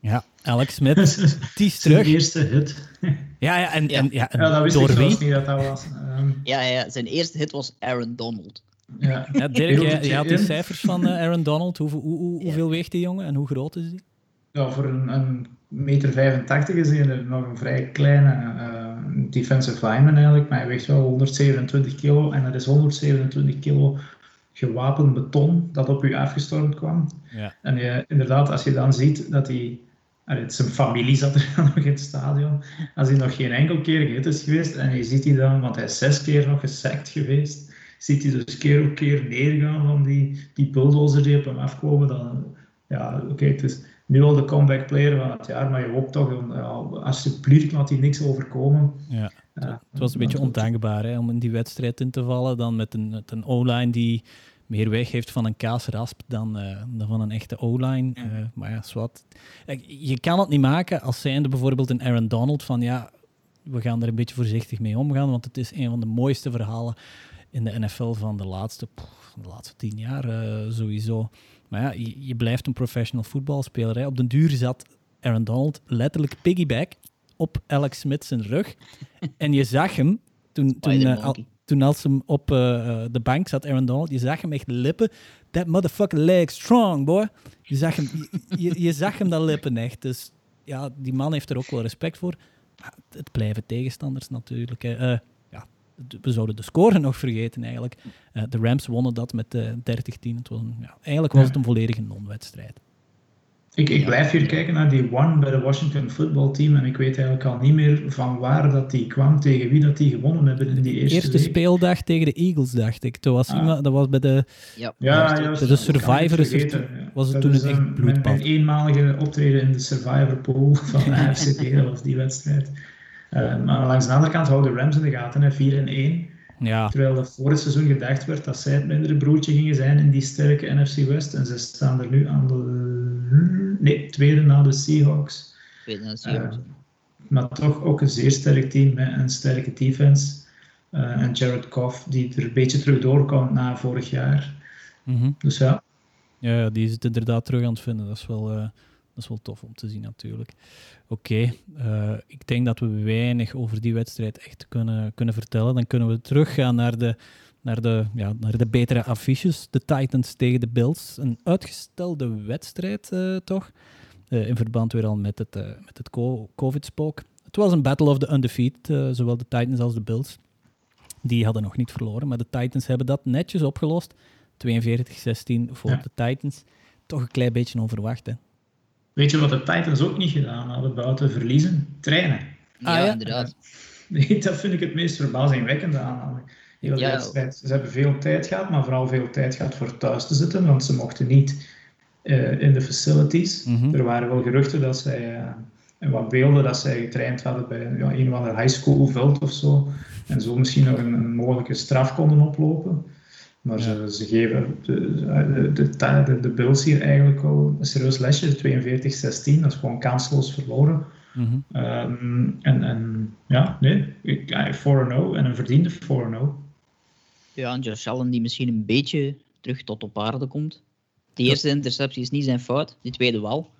Ja, Alex Smith, die is terug.
Zijn eerste hit.
Ja, ja, en, ja. en, ja,
en ja dat wist door ik wie? niet dat dat was.
Um, ja, ja, zijn eerste hit was Aaron Donald.
Ja, ja Dirk, jij, jij had die cijfers van uh, Aaron Donald. Hoe, hoe, hoe, hoeveel weegt die jongen en hoe groot is die?
Ja, voor een, een meter 85 is hij nog een vrij kleine uh, defensive lineman eigenlijk, maar hij weegt wel 127 kilo en dat is 127 kilo gewapend beton dat op u afgestormd kwam. Ja. En je, inderdaad, als je dan ziet dat hij... Zijn familie zat er nog in het stadion. Als hij nog geen enkel keer gehit is geweest en je ziet hij dan, want hij is zes keer nog gesekt geweest, ziet hij dus keer op keer neergaan van die, die bulldozer die op hem afkomen. Dan, ja, oké, het is nu al de comeback player van het jaar, maar je hoopt toch, ja, alsjeblieft laat hij niks overkomen.
Ja, het was een beetje ondankbaar hè, om in die wedstrijd in te vallen, dan met een, met een O-line die meer weg heeft van een kaasrasp dan, uh, dan van een echte O-line. Uh, maar ja, zwart. Je kan het niet maken als zijnde bijvoorbeeld een Aaron Donald van ja, we gaan er een beetje voorzichtig mee omgaan, want het is een van de mooiste verhalen in de NFL van de laatste, de laatste tien jaar uh, sowieso. Maar ja, je, je, blijft een professional voetbalspeler. Hè. Op den duur zat Aaron Donald letterlijk piggyback op Alex Smith zijn rug. en je zag hem toen, toen, al, toen als hem op uh, de bank zat, Aaron Donald, je zag hem echt lippen. That motherfucker leg strong, boy. Je zag hem, je, je, zag hem dat lippen echt. Dus ja, die man heeft er ook wel respect voor. het blijven tegenstanders natuurlijk. Uh, ja, we zouden de score nog vergeten eigenlijk. Uh, de Rams wonnen dat met 30-10. Ja, eigenlijk was het een volledige non-wedstrijd.
Ik, ik blijf hier kijken naar die one bij de Washington Football Team en ik weet eigenlijk al niet meer van waar dat die kwam, tegen wie dat die gewonnen hebben in die eerste
Eerste speeldag tegen de Eagles, dacht ik. Dat was, ah. iemand, dat was bij de,
ja.
Ja,
de, de Survivor. Het, was het toen een echt bloedbad.
Mijn, eenmalige optreden in de Survivor pool van de dat was die wedstrijd. maar langs de andere kant houden de Rams in de gaten, 4 en 1.
Ja.
Terwijl er vorig seizoen gedacht werd dat zij het mindere broertje gingen zijn in die sterke NFC West. En ze staan er nu aan de nee, tweede na de Seahawks.
Tweede na de Seahawks. Uh,
maar toch ook een zeer sterk team met een sterke defense. Uh, en Jared Goff, die er een beetje terug doorkomt na vorig jaar.
Mm -hmm.
Dus ja.
Ja, die is het inderdaad terug aan het vinden. Dat is wel, uh, dat is wel tof om te zien natuurlijk. Oké, okay. uh, ik denk dat we weinig over die wedstrijd echt kunnen, kunnen vertellen. Dan kunnen we teruggaan naar de, naar, de, ja, naar de betere affiches. De Titans tegen de Bills. Een uitgestelde wedstrijd uh, toch? in verband weer al met het, met het COVID-spook. Het was een battle of the undefeated, zowel de Titans als de Bills. Die hadden nog niet verloren, maar de Titans hebben dat netjes opgelost. 42-16 voor ja. de Titans. Toch een klein beetje onverwacht, hè?
Weet je wat de Titans ook niet gedaan hadden buiten verliezen? Trainen.
Ah, ja, ja, inderdaad.
Nee, dat vind ik het meest verbazingwekkende aan. Heel ja. wedstrijd. Ze hebben veel tijd gehad, maar vooral veel tijd gehad voor thuis te zitten, want ze mochten niet uh, in de facilities.
Mm -hmm.
Er waren wel geruchten dat zij, uh, en wat beelden dat zij getraind hadden bij ja, een of ander high school veld of zo, en zo misschien nog een, een mogelijke straf konden oplopen. Maar ja. ze, ze, geven de, de, de, de, Bills hier eigenlijk al een serieus lesje, 42-16. Dat is gewoon kansloos verloren.
Mm -hmm.
um, en, en ja, nee, 4-0 en een verdiende 4-0.
Ja, en Josh Allen die misschien een beetje terug tot op aarde komt. De eerste ja. interceptie is niet zijn fout, die tweede wel.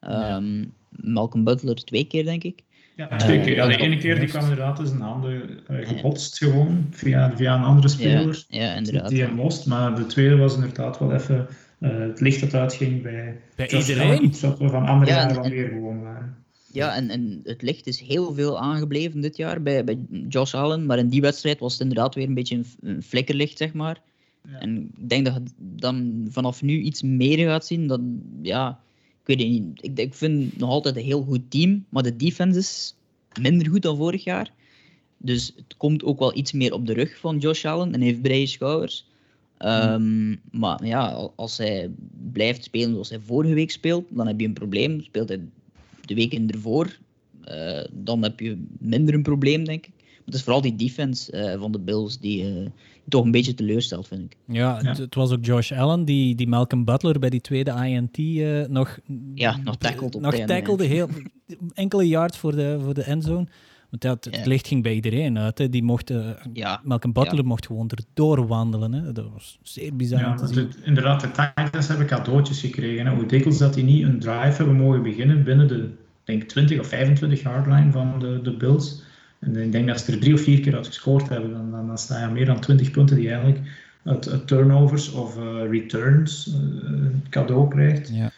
Um, ja. Malcolm Butler twee keer, denk ik.
Ja, twee keer. Ja, de ene keer die kwam inderdaad in zijn handen uh, gebotst gewoon, via, via een andere speler.
Ja, ja inderdaad.
Die hem lost, maar de tweede was inderdaad wel even uh, het licht dat uitging bij,
bij iedereen.
Iets wat we van andere jaren wel meer gewoon waren.
Ja, en, en het licht is heel veel aangebleven dit jaar bij, bij Josh Allen, maar in die wedstrijd was het inderdaad weer een beetje een, een flikkerlicht, zeg maar. Ja. En ik denk dat je dan vanaf nu iets meer gaat zien. Dat, ja, ik weet het niet. Ik, ik vind nog altijd een heel goed team, maar de defense is minder goed dan vorig jaar. Dus het komt ook wel iets meer op de rug van Josh Allen en heeft brede schouders. Um, maar ja, als hij blijft spelen zoals hij vorige week speelt, dan heb je een probleem. Speelt hij de weken ervoor, uh, dan heb je minder een probleem, denk ik. Maar het is vooral die defense uh, van de Bills die uh, toch een beetje teleurstelt, vind ik.
Ja, ja. Het, het, was ook Josh Allen die, die Malcolm Butler bij die tweede INT nog...
Ja, nog tackled op
Nog heel, enkele yards voor de, voor de endzone. Want ja, het, licht ging bij iedereen uit. Hè. Die mocht, uh,
ja.
Malcolm Butler mocht gewoon erdoor wandelen. Hè. Dat was zeer bizar
ja,
te zien.
Het, inderdaad, de Titans hebben cadeautjes gekregen. Hè. Hoe dikwijls dat die niet een drive hebben mogen beginnen binnen de denk 20 of 25 yard line van de, de Bills. En ik denk dat ze er drie of vier keer uit gescoord hebben. Dan, dan, dan sta je meer dan 20 punten die eigenlijk uit, uit turnovers of uh, returns uh, cadeau krijgt.
Ja.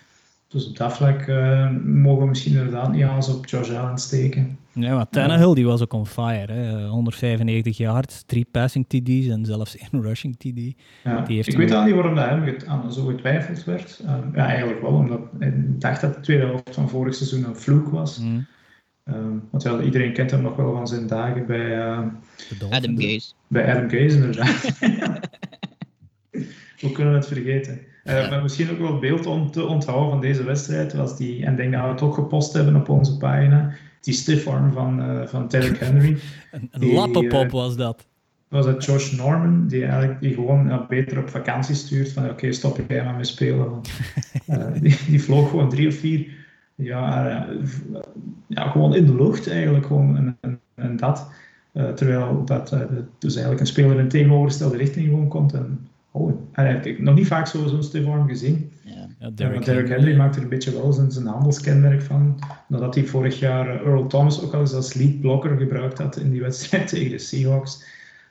Dus op dat vlak uh, mogen we misschien inderdaad niet alles op Josh Allen steken.
Ja, maar Tannehill die was ook on fire. Hè. 195 yards, drie passing TD's en zelfs één rushing TD.
Ja,
die heeft
ik weet al niet waarom dat hem aan zo getwijfeld werd. Uh, ja, eigenlijk wel, omdat ik dacht dat de tweede helft van vorig seizoen een vloek was.
Mm.
Uh, want ja, iedereen kent hem nog wel van zijn dagen bij... Uh,
Adam Gaze.
Bij Adam Gaze, inderdaad. Hoe kunnen we het vergeten? Uh, ja. Maar misschien ook wel beeld om te onthouden van deze wedstrijd was die, en ik denk dat we het ook gepost hebben op onze pagina, die stiff arm van, uh, van Derrick Henry.
een een lappenpop uh, was dat.
Was het Josh Norman, die eigenlijk die gewoon beter op vakantie stuurt van oké, okay, stop jij maar met spelen. Want, die, die vloog gewoon drie of vier, ja, ja gewoon in de lucht eigenlijk, gewoon en, en, en dat. terwijl dat dus eigenlijk een speler in tegenovergestelde richting gewoon komt en Oh, ik heb nog niet vaak zo'n zo stiff arm gezien.
Ja.
Ja,
Derrick, Henry maakt er een beetje wel zijn, zijn handelskenmerk van. Nadat hij vorig jaar Earl Thomas ook al eens als lead blocker gebruikt had in die wedstrijd tegen de Seahawks.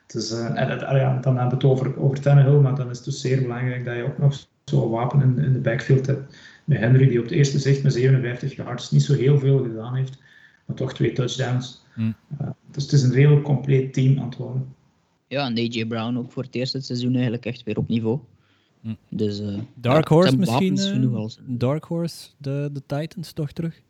Dus, uh, en, ja, dan hebben we het over, over Tannehill, maar dan is het dus zeer belangrijk dat je ook nog zo'n wapen in, in de backfield hebt. Met Henry, die op het eerste zicht met 57 yards niet zo heel veel gedaan heeft, maar toch twee touchdowns.
Mm.
Uh, dus het is een heel compleet team aan het worden.
Ja, en AJ Brown ook voor het eerste seizoen eigenlijk echt weer op niveau.
Hm.
Dus, uh,
Dark
ja,
Horse misschien?
Uh,
uh, Dark Horse, de, de Titans toch terug?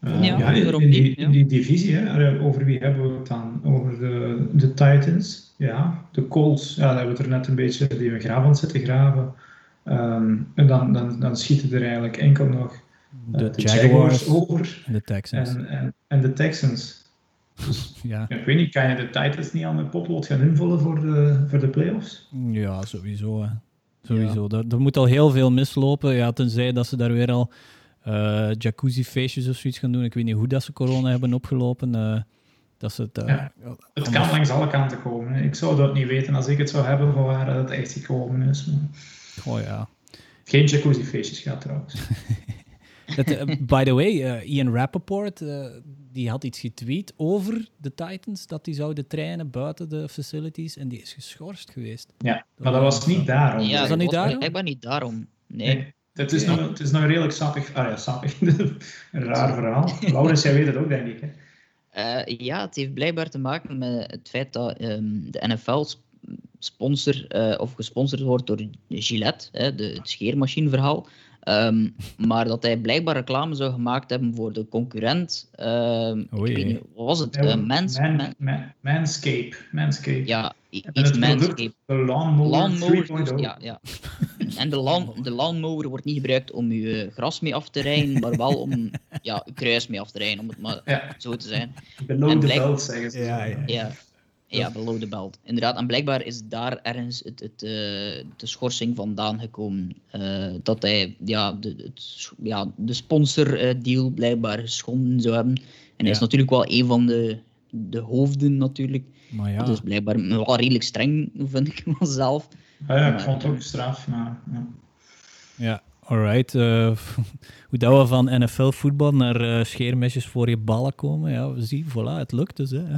Uh, ja, ja in, in, die, in, die, divisie, hè, over wie hebben we het dan? Over de, de Titans, ja. De Colts, ja, daar hebben we het er net een beetje die we graven zitten graven. Um, en dan, dan, dan schieten er eigenlijk enkel nog de, de Jaguars, over.
En de Texans.
En, en, en de Texans. Dus, ja. Ik weet niet, kan je de Titans niet aan de potlood gaan invullen voor de, voor de playoffs?
Ja, sowieso. Hè. Sowieso. Er, er, moet al heel veel mislopen. Ja, tenzij dat ze daar weer al uh, jacuzzi-feestjes of zoiets gaan doen. Ik weet niet hoe dat ze corona hebben opgelopen. Uh, dat ze het, uh,
ja, het kan langs alle kanten komen. Ik zou dat niet weten als ik het zou hebben van waar het echt gekomen is.
Oh ja.
Geen jacuzzi-feestjes gaat trouwens.
by the way, Ian Rappaport die had iets getweet over de Titans, dat die zouden trainen buiten de facilities en die is geschorst geweest.
Ja, maar dat was niet daarom.
Ja,
was dat niet daarom?
Ik ben niet daarom. Nee.
Het is, nog, het is nog redelijk sappig. Ah ja, sappig. een raar verhaal. Laurens, jij weet het ook, denk ik. Hè?
Uh, ja, het heeft blijkbaar te maken met het feit dat um, de NFL sponsor uh, of gesponsord wordt door Gillette, hè, de, het scheermachineverhaal. Um, maar dat hij blijkbaar reclame zou gemaakt hebben voor de concurrent. Um, ik weet niet, wat was het? Uh, mans,
man, man, manscape. Manscape.
Ja, iets Manscape.
De lawnmower,
Ja, ja. en de, lawn, de lawnmower wordt niet gebruikt om je gras mee af te rijden, maar wel om ja, je kruis mee af te rijden, om het maar ja. zo te zijn.
Below the belt, zeggen ze.
Ja, ja. ja. Ja, below the belt. Inderdaad, en blijkbaar is daar ergens het, het, uh, de schorsing vandaan gekomen. Uh, dat hij ja, de, het, ja, de sponsordeal blijkbaar geschonden zou hebben. En ja. hij is natuurlijk wel een van de, de hoofden natuurlijk.
Maar ja.
Dus blijkbaar wel redelijk streng, vind ik wel zelf.
Ja, ja ik vond het ook straf, maar... Ja,
ja alright. Uh, hoe dat we van NFL-voetbal naar scheermesjes voor je ballen komen, ja, we zien, voilà, het lukt dus. Hè.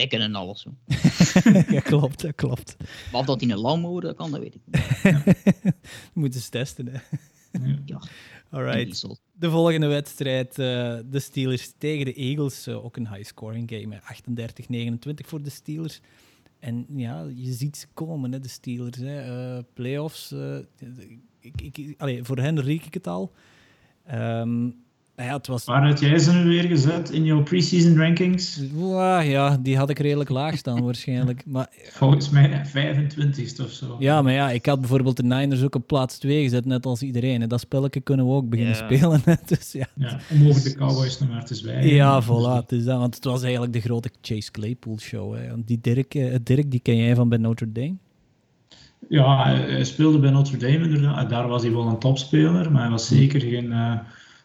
Wij kunnen alles.
Ja, klopt, dat klopt.
Wat dat in een lawnmower dat kan, dat weet ik niet.
Moeten ze testen, hè.
ja.
Alright. De volgende wedstrijd, uh, de Steelers tegen de Eagles. Uh, ook een high-scoring game, 38-29 voor de Steelers. En ja, je ziet ze komen, hè, de Steelers. Hè. Uh, playoffs, ik, ik, allez, voor hen riek ik het al. Um, ja, het was...
Waar had jij ze nu weer gezet in jouw preseason rankings?
ja, die had ik redelijk laag staan waarschijnlijk. Maar,
Volgens mij 25ste of zo.
Ja, maar ja, ik had bijvoorbeeld de Niners ook op plaats 2 gezet, net als iedereen. En dat spelletje kunnen we ook beginnen spelen. dus, ja.
ja, om over de Cowboys nog maar te zwijgen.
Ja, voilà. Dus dat, want het was eigenlijk de grote Chase Claypool show. Hè. Die Dirk, uh, Dirk, die ken jij van bij Notre Dame?
Ja, hij speelde bij Notre Dame inderdaad. Daar was hij wel een topspeler, maar hij was zeker geen... Uh,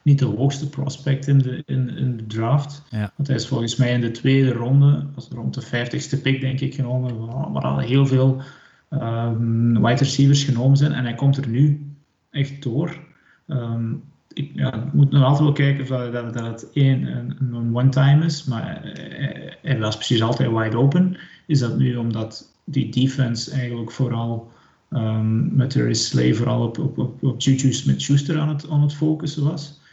niet de hoogste prospect in de, in, in de draft.
Ja.
Want hij is volgens mij in de tweede ronde, was rond de vijftigste pick denk ik genomen, waar al heel veel um, wide receivers genomen zijn. En hij komt er nu echt door. Um, ik ja, moet nog altijd wel kijken of dat, dat, dat het één, een, een one-time is, maar hij, hij was precies altijd wide open. Is dat nu omdat die defense eigenlijk vooral um, met Terry Slay vooral op, op, op, op Juju Smith-Schuster aan het, aan het focussen was?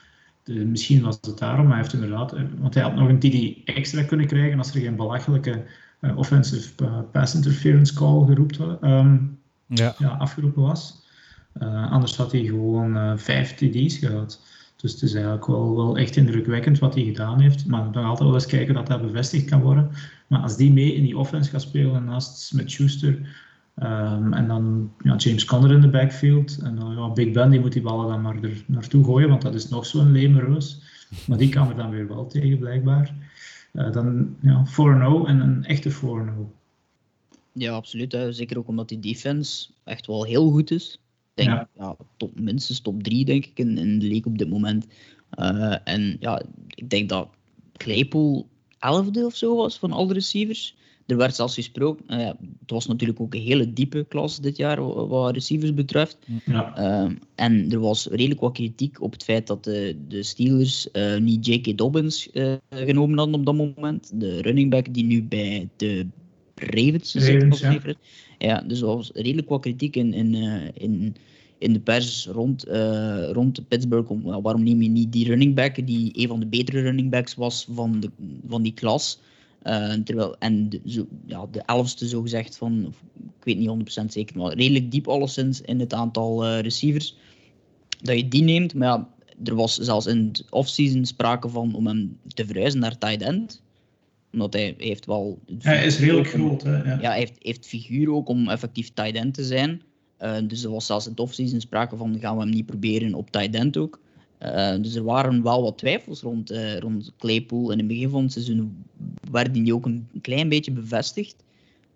De, misschien was het daarom, maar hij heeft inderdaad, eh, want hij had nog een TD extra kunnen krijgen als er geen belachelijke uh, offensive uh, pass interference call geroepen, um, ja. ja. afgeroepen was. Uh, anders had hij gewoon vijf TD's gehad. Dus het is eigenlijk wel, wel echt indrukwekkend wat hij gedaan heeft. Maar nog altijd wel eens kijken dat dat bevestigd kan worden. Maar als die mee in die offense gaat spelen naast Smith Schuster, Um, en dan ja, James Conner in de backfield. En dan ja, Big Ben die moet die ballen dan maar er naartoe gooien, want dat is nog zo'n lemereus. Maar die kan er dan weer wel tegen, blijkbaar. Uh, dan ja, 4-0 en een echte 4-0.
Ja, absoluut. Hè. Zeker ook omdat die defense echt wel heel goed is. Ik denk, ja. ja top, minstens top 3, denk ik, in, in de league op dit moment. Uh, en ja, ik denk dat Claypool 11e of zo was van alle receivers. Er werd zelfs gesproken, uh, het was natuurlijk ook een hele diepe klas dit jaar wat receivers betreft.
Ja.
Uh, en er was redelijk wat kritiek op het feit dat de, de Steelers uh, niet J.K. Dobbins genomen hadden op dat moment. De running back die nu bij de Ravens
zit. Ja.
ja, dus er was redelijk wat kritiek in, in, in, in de pers rond, rond Pittsburgh. Om, waarom neem je niet die running back die een van de betere running backs was van, de, van die klas? Uh, terwijl, en de, zo, ja, de elfste zogezegd van, ik weet niet 100% zeker, maar redelijk diep alleszins in het aantal uh, receivers. Dat je die neemt, maar ja, er was zelfs in het offseason sprake van om hem te verhuizen naar tight end. Omdat hij heeft wel...
Hij is redelijk groot, hè? Ja,
ja hij heeft, heeft figuur ook om effectief tight end te zijn. Uh, dus er was zelfs in het offseason sprake van, gaan we hem niet proberen op tight end ook. Dus er waren wel wat twijfels rond, rond Claypool. In het begin van het seizoen werden die ook een klein beetje bevestigd.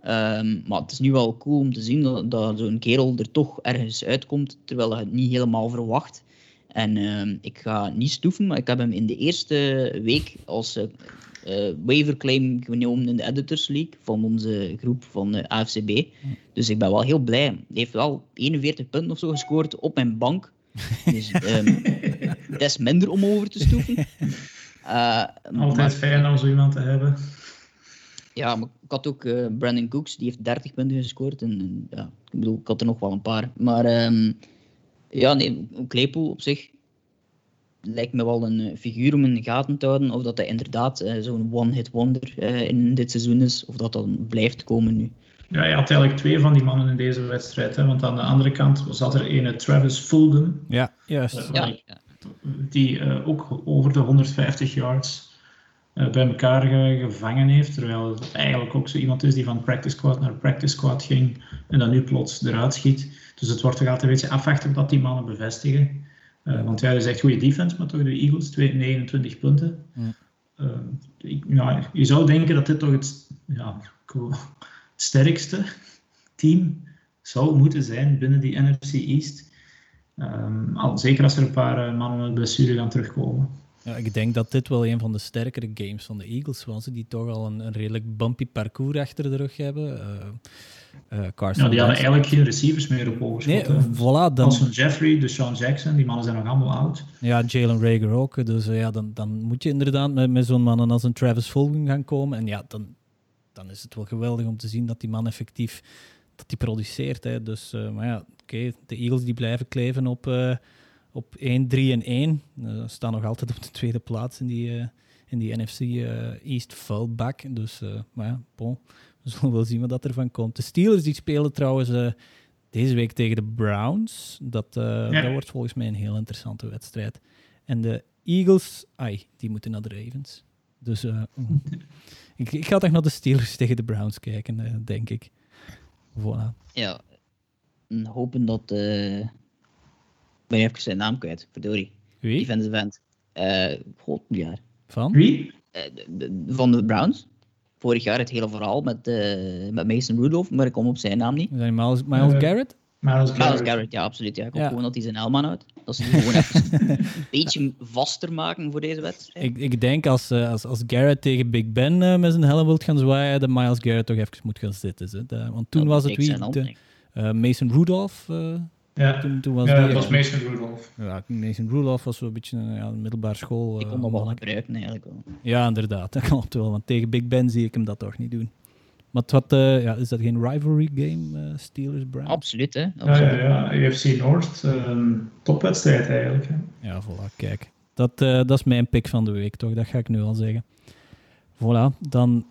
Ehm, maar het is nu wel cool om te zien dat, dat zo'n kerel er toch ergens uitkomt, terwijl hij het niet helemaal verwacht. En ehm, ik ga niet stoeven, maar ik heb hem in de eerste week als uh, waiver claim genomen in de Editors League van onze groep van de AFCB. Dus ik ben wel heel blij. Hij heeft wel 41 punten of zo gescoord op mijn bank. Dus um, dat is minder om over te stoeven.
Uh, Altijd fijn om zo iemand te hebben.
Ja, maar ik had ook uh, Brandon Cooks, die heeft 30 punten gescoord. En, en, ja, ik bedoel, ik had er nog wel een paar. Maar um, ja, nee, Claypool op zich lijkt me wel een eh, figuur om in de gaten te houden. Of dat hij inderdaad zo'n one-hit wonder in dit seizoen is. Of dat dan blijft komen nu.
Ja, je had eigenlijk twee van die mannen in deze wedstrijd. Hè? Want aan de andere kant zat er een Travis Fulgham.
Ja, juist.
Ja.
Die ook over de 150 yards bij elkaar gevangen heeft. Terwijl het eigenlijk ook zo iemand is die van practice squad naar practice squad ging. En dan nu plots eruit schiet. Dus het wordt toch altijd een beetje afwachten dat die mannen bevestigen. Uh, want ja, dat is echt goede defense, maar toch de Eagles, 29 punten. Uh, ik, ja, je zou denken dat dit toch het, ja, sterkste team zou moeten zijn binnen die NFC East. Um, al, zeker als er een paar uh, mannen met blessure gaan terugkomen.
Ja, ik denk dat dit wel een van de sterkere games van de Eagles was, die toch al een, een redelijk bumpy parcours achter de rug hebben.
Uh, Carson ja, die hadden eigenlijk geen receivers meer op overschot. Nee,
voilà, dan...
Alson Jeffrey, Deshaun Jackson, die mannen zijn nog allemaal oud.
Ja, Jalen Rager ook. Dus ja, dan, dan moet je inderdaad met, met zo'n mannen als een Travis Fulgham gaan komen. En ja, dan, dan is het wel geweldig om te zien dat die man effectief dat die produceert. Hè. Dus, uh, maar ja, oké, okay, de Eagles die blijven kleven op, op 1, 3 en 1. staan nog altijd op de tweede plaats in die, in die NFC East fullback. Dus, maar ja, bon we zullen wel zien wat dat ervan komt. De Steelers die spelen trouwens deze week tegen de Browns. Dat, dat wordt volgens mij een heel interessante wedstrijd. En de Eagles, ai, die moeten naar de Ravens. Dus uh, ik, ik, ga toch naar de Steelers tegen de Browns kijken, denk ik. Voilà.
Ja, hopen dat... Uh, ik ben even zijn naam kwijt, verdorie.
Wie?
Defensive end. Uh, God, jaar.
Van?
Wie?
van de Browns vorig jaar het hele verhaal met, uh, met Mason Rudolph, maar ik kom op zijn naam niet.
Zijn Miles, Miles uh, Garrett?
Miles Garrett.
Miles Garrett, ja, absoluut. Ja. Ik hoop ja. gewoon dat hij zijn helm uit. Dat ze gewoon even een beetje vaster maken voor deze wedstrijd.
Ik, ik denk als, uh, als, als Garrett tegen Big Ben uh, met zijn helm wilt gaan zwaaien, dat Miles Garrett toch even moet gaan zitten. Hè. De, want toen was het wie? De, Mason Rudolph.
Ja, toen, toen was ja dat was Mason Rudolph.
Ja, Mason Rudolph was zo'n beetje een, ja, middelbare school.
Ik kon dat wel gebruiken eigenlijk wel.
Ja, inderdaad, dat klopt wel. Want tegen Big Ben zie ik hem dat toch niet doen. Maar wat, uh, ja, is dat geen rivalry game, uh, Steelers Browns?
Absoluut, hè?
Absoluut. Ja, ja, ja, UFC North, um, topwedstrijd eigenlijk. Hè.
Ja, voilà, kijk. Dat, uh, dat is mijn pick van de week, toch? Dat ga ik nu al zeggen. Voilà, dan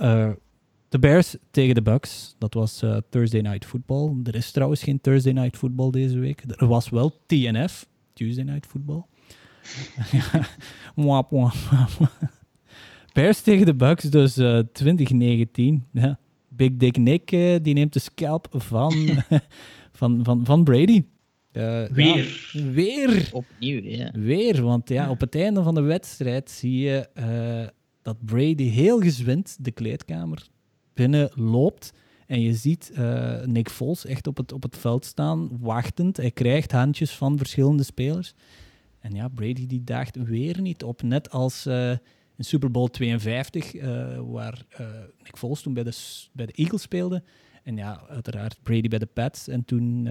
de Bears tegen de Bucks. Dat was uh, Thursday Night Football. Er is trouwens geen Thursday Night Football deze week. Er was wel TNF, Tuesday Night Football. mwap, mwap, Bears tegen de Bucks, dus uh, 2019. Ja. Big Dick Nick uh, die neemt de scalp van, van, van, van Brady.
Uh, weer.
Ja, weer.
Opnieuw, ja.
Weer, want ja, op het einde van de wedstrijd zie je uh, dat Brady heel gezwind de kleedkamer binnen loopt. En je ziet uh, Nick Foles echt op het, op het veld staan, wachtend. Hij krijgt handjes van verschillende spelers. En ja, Brady die daagt weer niet op. Net als uh, in Super Bowl 52, uh, eh, waar Nick Foles toen bij de, bij de Eagles speelde. En ja, uiteraard Brady bij de Pats. En toen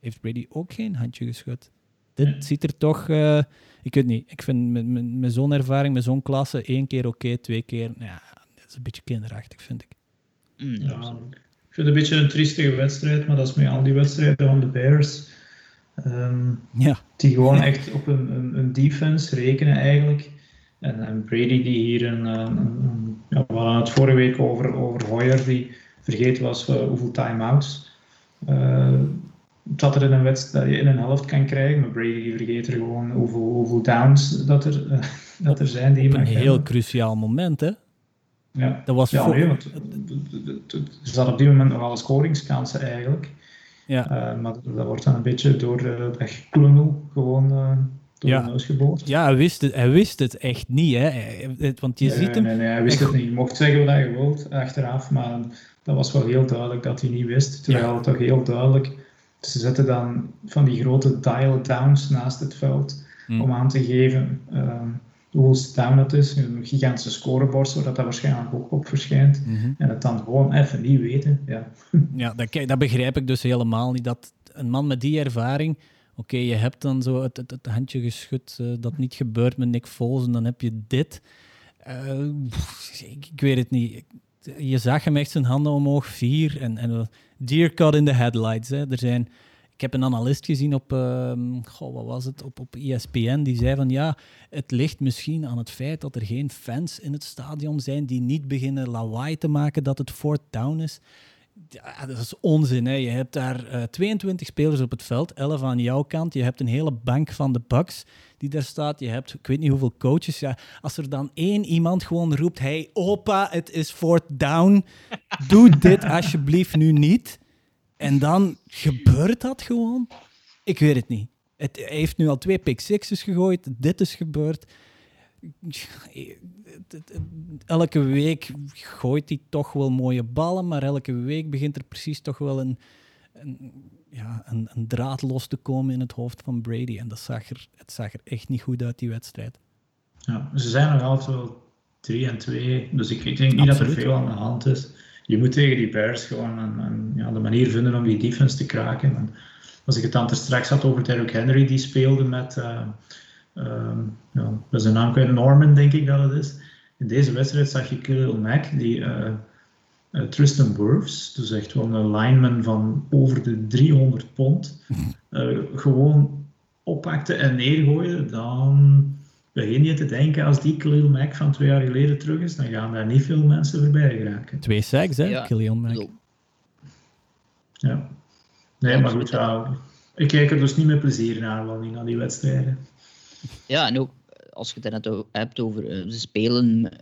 heeft Brady ook geen handje geschud. Dit ziet er toch, ik weet niet, ik vind met, met, met zo'n ervaring, met zo'n klasse, één keer oké, twee keer, ja, dat is een beetje kinderachtig, vind ik.
Mm, ja,
ik vind het een beetje een triestige wedstrijd, maar dat is met al die wedstrijden van de Bears. Um,
ja.
Die gewoon echt op een, een, een, defense rekenen eigenlijk. En, en Brady die hier een, een, ja, we hadden het vorige week over, over Hoyer, die vergeten was uh, hoeveel time-outs uh, dat er in een wedstrijd in een helft kan krijgen. Maar Brady die vergeet er gewoon hoeveel, hoeveel downs dat er, uh, dat er zijn. Die
op een heel cruciaal moment, hè?
Ja,
dat was
ja, nee, want er zat op die moment nog alle scoringskansen eigenlijk.
Ja.
Uh, maar dat wordt dan een beetje door uh, dat geklungel gewoon door geboord.
Ja, hij wist, het, hij wist het echt niet, hè. Want je ziet hem...
Nee, nee, hij wist het niet. Je mocht zeggen wat je wilt achteraf, maar dat was wel heel duidelijk dat hij niet wist. Terwijl ja. het toch heel duidelijk... Ze zetten dan van die grote dial-downs naast het veld hmm. om aan te geven... Ehm, hoe down het is. Een gigantische scorebord, zodat dat waarschijnlijk ook op verschijnt. Mhm. En het dan gewoon even niet weten. Ja,
ja dat, dat begrijp ik dus helemaal niet. Dat een man met die ervaring... Oké, je hebt dan zo het, het, handje geschud uh, dat niet gebeurt met Nick Foles en dan heb je dit. Uh, ik, weet het niet. Je zag hem echt zijn handen omhoog, vier. En, en deer cut in the headlights. Hè. Er zijn ik heb een analist gezien op, uh, wat was het, op, op ESPN, die zei van ja, het ligt misschien aan het feit dat er geen fans in het stadion zijn die niet beginnen lawaai te maken dat het fourth down is. Ja, dat is onzin. Hè. Je hebt daar uh, eh, 22 spelers op het veld, 11 aan jouw kant. Je hebt een hele bank van de Bucks die daar staat. Je hebt, ik weet niet hoeveel coaches. Ja, als er dan één iemand gewoon roept: Hey, opa, het is fourth down. Doe dit alsjeblieft nu niet. En dan gebeurt dat gewoon. Ik weet het niet. Het, hij heeft nu al twee pick sixes gegooid. Dit is gebeurd. Elke week gooit hij toch wel mooie ballen, maar elke week begint er precies toch wel een, een, ja, een, een draad los te komen in het hoofd van Brady. En dat zag er, het zag er echt niet goed uit, die wedstrijd.
Ja, ze zijn nog altijd wel 3 en 2, dus ik, ik denk niet dat er veel aan de hand is je moet tegen die Bears gewoon een, ja, de manier vinden om die defense te kraken. En als ik het dan straks had over Derrick Henry, die speelde met, uh, uh, ja, dat is een naam kwijt, Norman denk ik dat het is. In deze wedstrijd zag je Khalil Mack, die uh, Tristan Wirfs, dus echt wel een lineman van over de 300 pond, gewoon oppakte en neergooide, dan begin je te denken, als die Khalil Mack van twee jaar geleden terug is, dan gaan daar niet veel mensen voorbij geraken.
Twee sacks, hè, ja. Mack.
Ja. Nee, maar goed, ja, ik kijk er dus niet met plezier naar, wel niet naar die wedstrijden.
Ja, en ook als je het net hebt over uh, ze spelen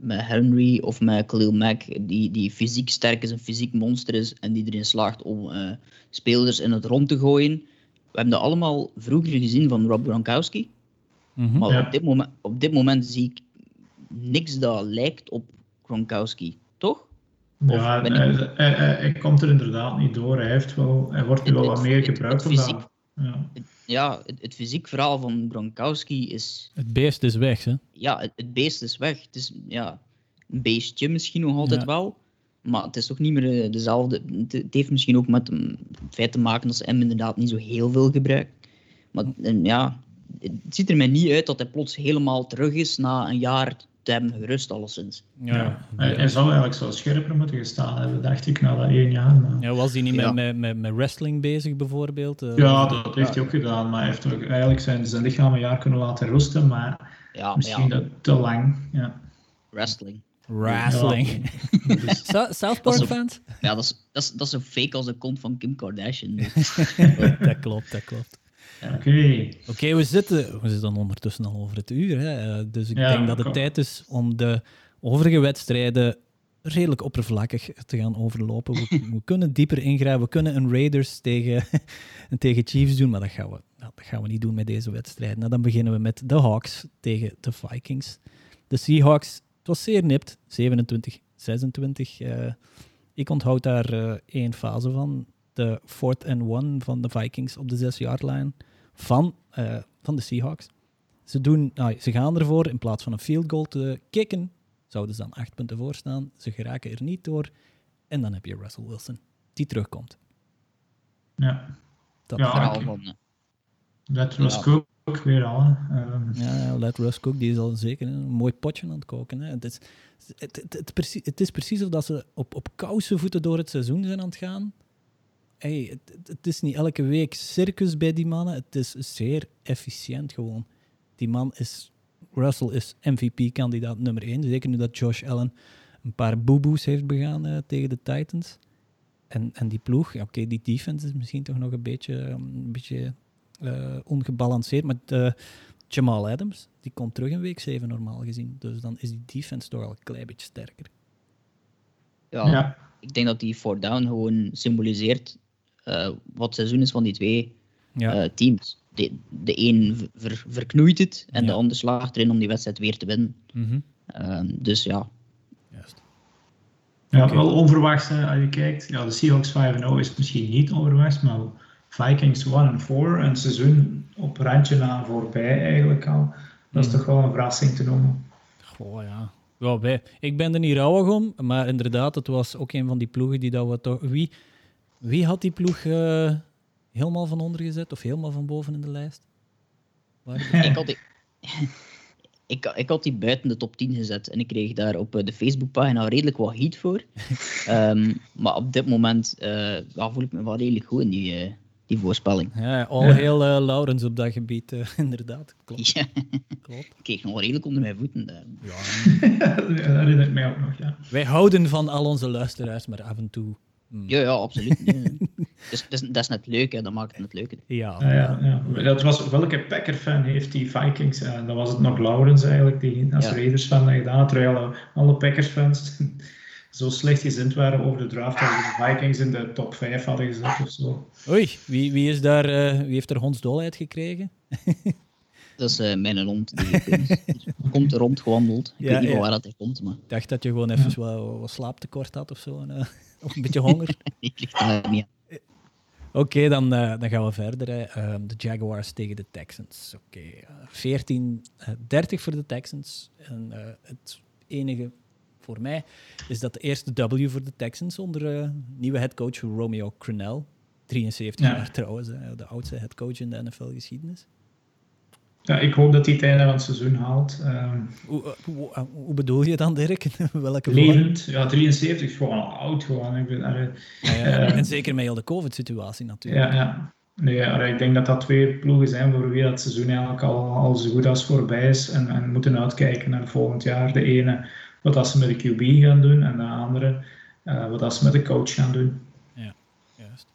met Henry of met Khalil Mack, die, die fysiek sterk is, een fysiek monster is en die erin slaagt om uh, spelers in het rond te gooien. We hebben dat allemaal vroeger gezien van Rob Gronkowski. Mhm. Maar op, dit moment, op dit moment zie ik niks dat lijkt op Gronkowski, toch?
Ja, hij, hij, komt er inderdaad niet door. Hij, heeft wel, hij wordt nu wel wat meer gebruikt. Het, fysiek,
ja, het, ja het, het fysiek verhaal van Gronkowski is...
Het beest is weg, hè?
Ja, het, het beest is weg. Het is ja, een beestje misschien nog altijd wel. Maar het is toch niet meer eh, dezelfde. Het heeft misschien ook met het feit te maken dat ze hem inderdaad niet zo heel veel gebruiken. Maar ja, het ziet er mij niet uit dat hij plots helemaal terug is na een jaar te hebben gerust, alleszins.
Ja, Hij, zou eigenlijk zo scherper moeten gestaan hebben, dacht ik, na dat één jaar. Maar...
Ja, was hij niet met, met, met, wrestling bezig, bijvoorbeeld?
Uh, ja, dat heeft hij ook gedaan, maar hij heeft ook eigenlijk zijn, zijn lichaam een jaar kunnen laten rusten, maar misschien dat te lang. Ja.
Wrestling.
Wrestling. Ja, South Park fans?
Ja, dat is, dat, is, dat is zo fake als de kont van Kim Kardashian.
dat klopt, dat klopt.
Oké.
Oké, we, zitten, we zitten ondertussen al over het uur. Hè. Eh, dus ik denk dat het tijd is om de overige wedstrijden redelijk oppervlakkig te gaan overlopen. We, kunnen dieper ingrijpen. We kunnen een Raiders tegen, tegen Chiefs doen, maar dat gaan, we, nou, dat gaan we niet doen met deze wedstrijden. Nou, dan beginnen we met de Hawks tegen de Vikings. De Seahawks, het was zeer nipt, 27, 26. Uh, ik onthoud daar uh, één fase van de fourth and one van de Vikings op de zes-yard van, uh, van de Seahawks. Ze, doen, nou, ze gaan ervoor in plaats van een field goal te kicken. Zouden ze dan acht punten voor staan. Ze geraken er niet door. En dan heb je Russell Wilson, die terugkomt.
Ja.
Dat ja, verhaal van...
Let Russ Cook weer al. Um.
Ja, Let Russ Cook, die is al zeker een mooi potje aan het koken. Hè. Het, is, het, het, het, precies, het is precies of dat ze op, op kousen voeten door het seizoen zijn aan het gaan hey, het, is niet elke week circus bij die mannen. Het is zeer efficiënt gewoon. Die man is, Russell is MVP-kandidaat nummer 1. Zeker nu dat Josh Allen een paar boeboes heeft begaan uh, tegen de Titans. En, en die ploeg, ja, oké, die defense is misschien toch nog een beetje, een beetje uh, ongebalanceerd. Maar de, Jamal Adams, die komt terug in week 7 normaal gezien. Dus dan is die defense toch al een klein beetje sterker.
Ja, ja. ik denk dat die four down gewoon symboliseert uh, wat het seizoen is van die twee ja. uh, teams. de, de een ver, verknoeit het en de ander slaagt erin om die wedstrijd weer te winnen.
Mhm.
Ehm, dus ja.
Juist.
Ja, wel onverwachts als je kijkt. Ja, de Seahawks 5-0 is misschien niet onverwachts, maar Vikings 1-4 en seizoen op randje na voorbij eigenlijk al. Dat is mhm. toch wel een verrassing te noemen.
Goh, ja. Ja, bij. Ik ben er niet rouwig om, maar inderdaad, het was ook een van die ploegen die dat we toch... Wie, wie had die ploeg uh, helemaal van onder gezet of helemaal van boven in de lijst?
ik, had die, ik, ik had die buiten de top 10 gezet en ik kreeg daar op eh, de Facebookpagina redelijk wat heat voor. um, maar op dit moment uh, ja, voel ik me wel redelijk goed in die, uh, die voorspelling.
Ja, al heel uh, Laurens op dat gebied, inderdaad. Klopt.
Ja. Klopt. Ik kreeg nog redelijk onder mijn voeten daar.
Ja, dat herinner ik mij ook nog, ja.
Wij houden van al onze luisteraars, maar af en toe.
Ja, ja, absoluut. dus, dus, dat is net leuk, hè. dat maakt het net leuk.
Ja,
ja, ja, Dat was, welke Packer-fan heeft die Vikings? Uh, dat was het nog Laurens eigenlijk, die als ja. Raiders-fan gedaan terwijl alle, alle Packers-fans zo slecht gezind waren over de draft dat de Vikings in de top 5 hadden gezet of zo.
Oei, wie, wie, is daar, uh, wie heeft er hondsdolheid gekregen?
Dat is uh, mijn hond. Die komt rondgewandeld. Ik ja, weet niet ja. waar dat er komt. Maar... Ik
dacht dat je gewoon even wat, wat, slaaptekort had of zo. En, uh, of een beetje honger. Oké, okay, dan, uh, dan gaan we verder. de Jaguars tegen de Texans. Oké, okay. 14-30 voor de Texans. En het enige voor mij is dat de eerste W voor de Texans onder nieuwe headcoach Romeo Crennel. 73 jaar trouwens, de oudste headcoach in de NFL-geschiedenis.
Ja, ik hoop dat hij het einde van het seizoen haalt. Ehm,
hoe, eh, hoe, eh, hoe, bedoel je dan, Dirk? Welke
levend. Ja, 73 is gewoon al oud. Gewoon. Ik ben, ja,
uh, en zeker met heel de COVID-situatie natuurlijk.
Ja, ja. Nee, ik denk dat dat twee ploegen zijn voor wie dat seizoen eigenlijk al, al zo goed als voorbij is. En, en moeten uitkijken naar volgend jaar. De ene wat dat ze met de QB gaan doen en de andere uh, wat dat ze met de coach gaan doen.
Ja, juist.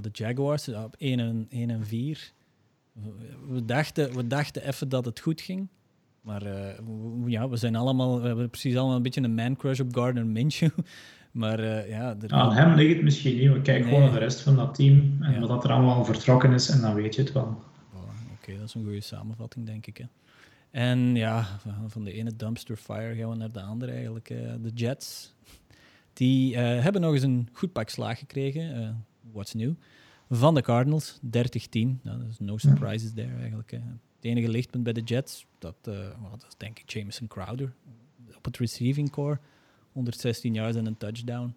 de Jaguars op 1 en, 1 en 4 we dachten, we dachten even dat het goed ging. Maar uh, ja, we zijn allemaal, we hebben precies allemaal een beetje een man crush op Gardner Minshew. Maar uh, ja...
Er... Aan hem ligt het misschien niet. We kijken gewoon naar de rest van dat team en ja. wat er allemaal vertrokken is en dan weet je het wel.
Oké, dat is een goede samenvatting, denk ik. Hè. En ja, van de ene dumpster fire gaan we naar de andere eigenlijk. Uh, de Jets, die hebben nog eens een goed pak slaag gekregen. what's new? Van de Cardinals, 30-10. Nou, dat is no surprises there eigenlijk. Het enige lichtpunt bij de Jets, dat, uh, dat is denk ik Jameson Crowder. Op het receiving core, 116 yards en een touchdown.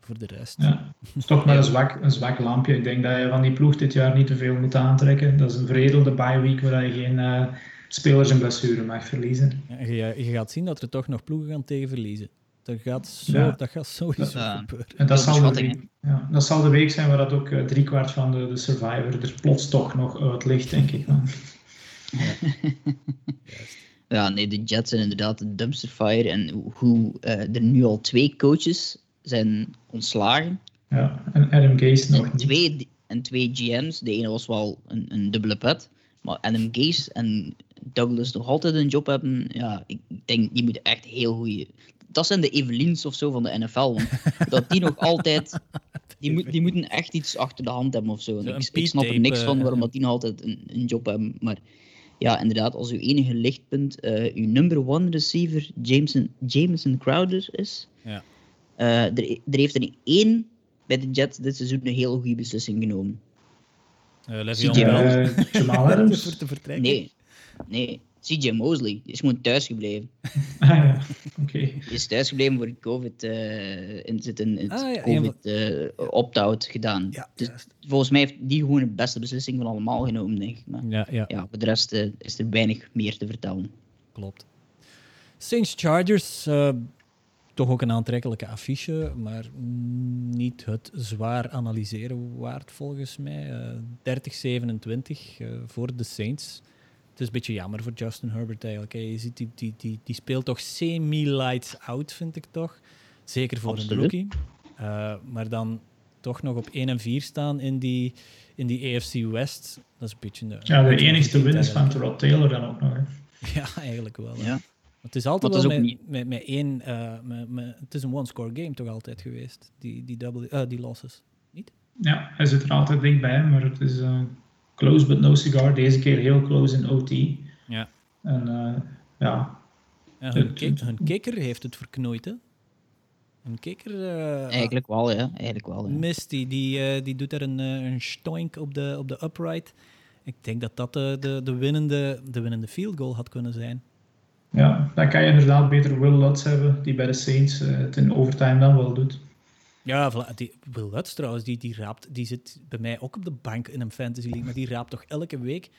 Voor de rest.
Ja, is toch maar een zwak, een zwak lampje. Ik denk dat je van die ploeg dit jaar niet te veel moet aantrekken. Dat is een veredelde bye week waar je geen uh, spelers en blessure mag verliezen.
Ja, je, je, gaat zien dat er toch nog ploegen gaan tegen verliezen. Dat gaat, zo, dat gaat sowieso gebeuren.
En dat, zal de, ja, dat zal de week zijn waar dat ook uh, driekwart van de, de Survivor er plots toch nog uit ligt, denk ik.
ja, nee, de Jets zijn inderdaad een dumpster fire. En hoe uh, er nu al twee coaches zijn ontslagen.
Ja, en Adam Gase nog
en twee, en twee GM's. De ene was wel een, een dubbele pet. Maar Adam Gase en Douglas nog altijd een job hebben. Ja, ik denk die moeten echt heel goede dat zijn de Evelyns of zo van de NFL. Want dat die nog altijd. Die, moet, die moeten echt iets achter de hand hebben of zo. ik, ik, snap er niks van waarom dat die nog altijd een, een job hebben. Maar ja, inderdaad, als uw enige lichtpunt uh, uw number one receiver Jameson, Jameson Crowder is. Ja. Uh, er, er heeft er één bij de Jets dit seizoen een hele goede beslissing genomen.
Uh, CJ Adams?
Nee, nee. CJ Mosley is gewoon thuis gebleven.
Ah ja, oké. Okay.
Die is thuis gebleven voor COVID. Uh, in, zit in, ah, ja, COVID uh, opt-out gedaan. Ja, dus volgens mij heeft die gewoon de beste beslissing van allemaal genomen, denk ik. Maar ja, ja. ja voor de rest uh, is er weinig meer te vertellen.
Klopt. Saints Chargers, toch ook een aantrekkelijke affiche, maar niet het zwaar analyseren waard volgens mij. 30-27 voor de Saints het is een beetje jammer voor Justin Herbert eigenlijk. Je ziet, die, die, die, die speelt toch semi-lights out, vind ik toch. Zeker voor een rookie. Uh, maar dan toch nog op 1 en 4 staan in die, in die AFC West. Dat is een beetje...
De, ja, de enigste win is van Terrell Taylor dan ook nog. Hè.
Ja, eigenlijk wel. Ja. Het is altijd wel met, niet... met, met, één... Uh, met, met, het is een one-score game toch altijd geweest, die, die, double, uh, die losses. Niet?
Ja, hij zit er altijd dichtbij, maar het is... close but no cigar. Deze keer heel close in OT.
Ja.
En ja.
ja hun, kikker heeft het verknoeid, hè? Een kikker...
eigenlijk wel, ja. Eigenlijk wel, ja.
Misty, die, die doet er een, een stoink op de, op de upright. Ik denk dat dat de, de, de, winnende, de winnende field goal had kunnen zijn.
Ja, dan kan je inderdaad beter Will Lutz hebben, die bij de Saints het in overtime dan wel doet.
Ja, die, Will Lutz trouwens, die, die, raapt, die zit bij mij ook op de bank in een fantasy league, maar die raapt toch elke week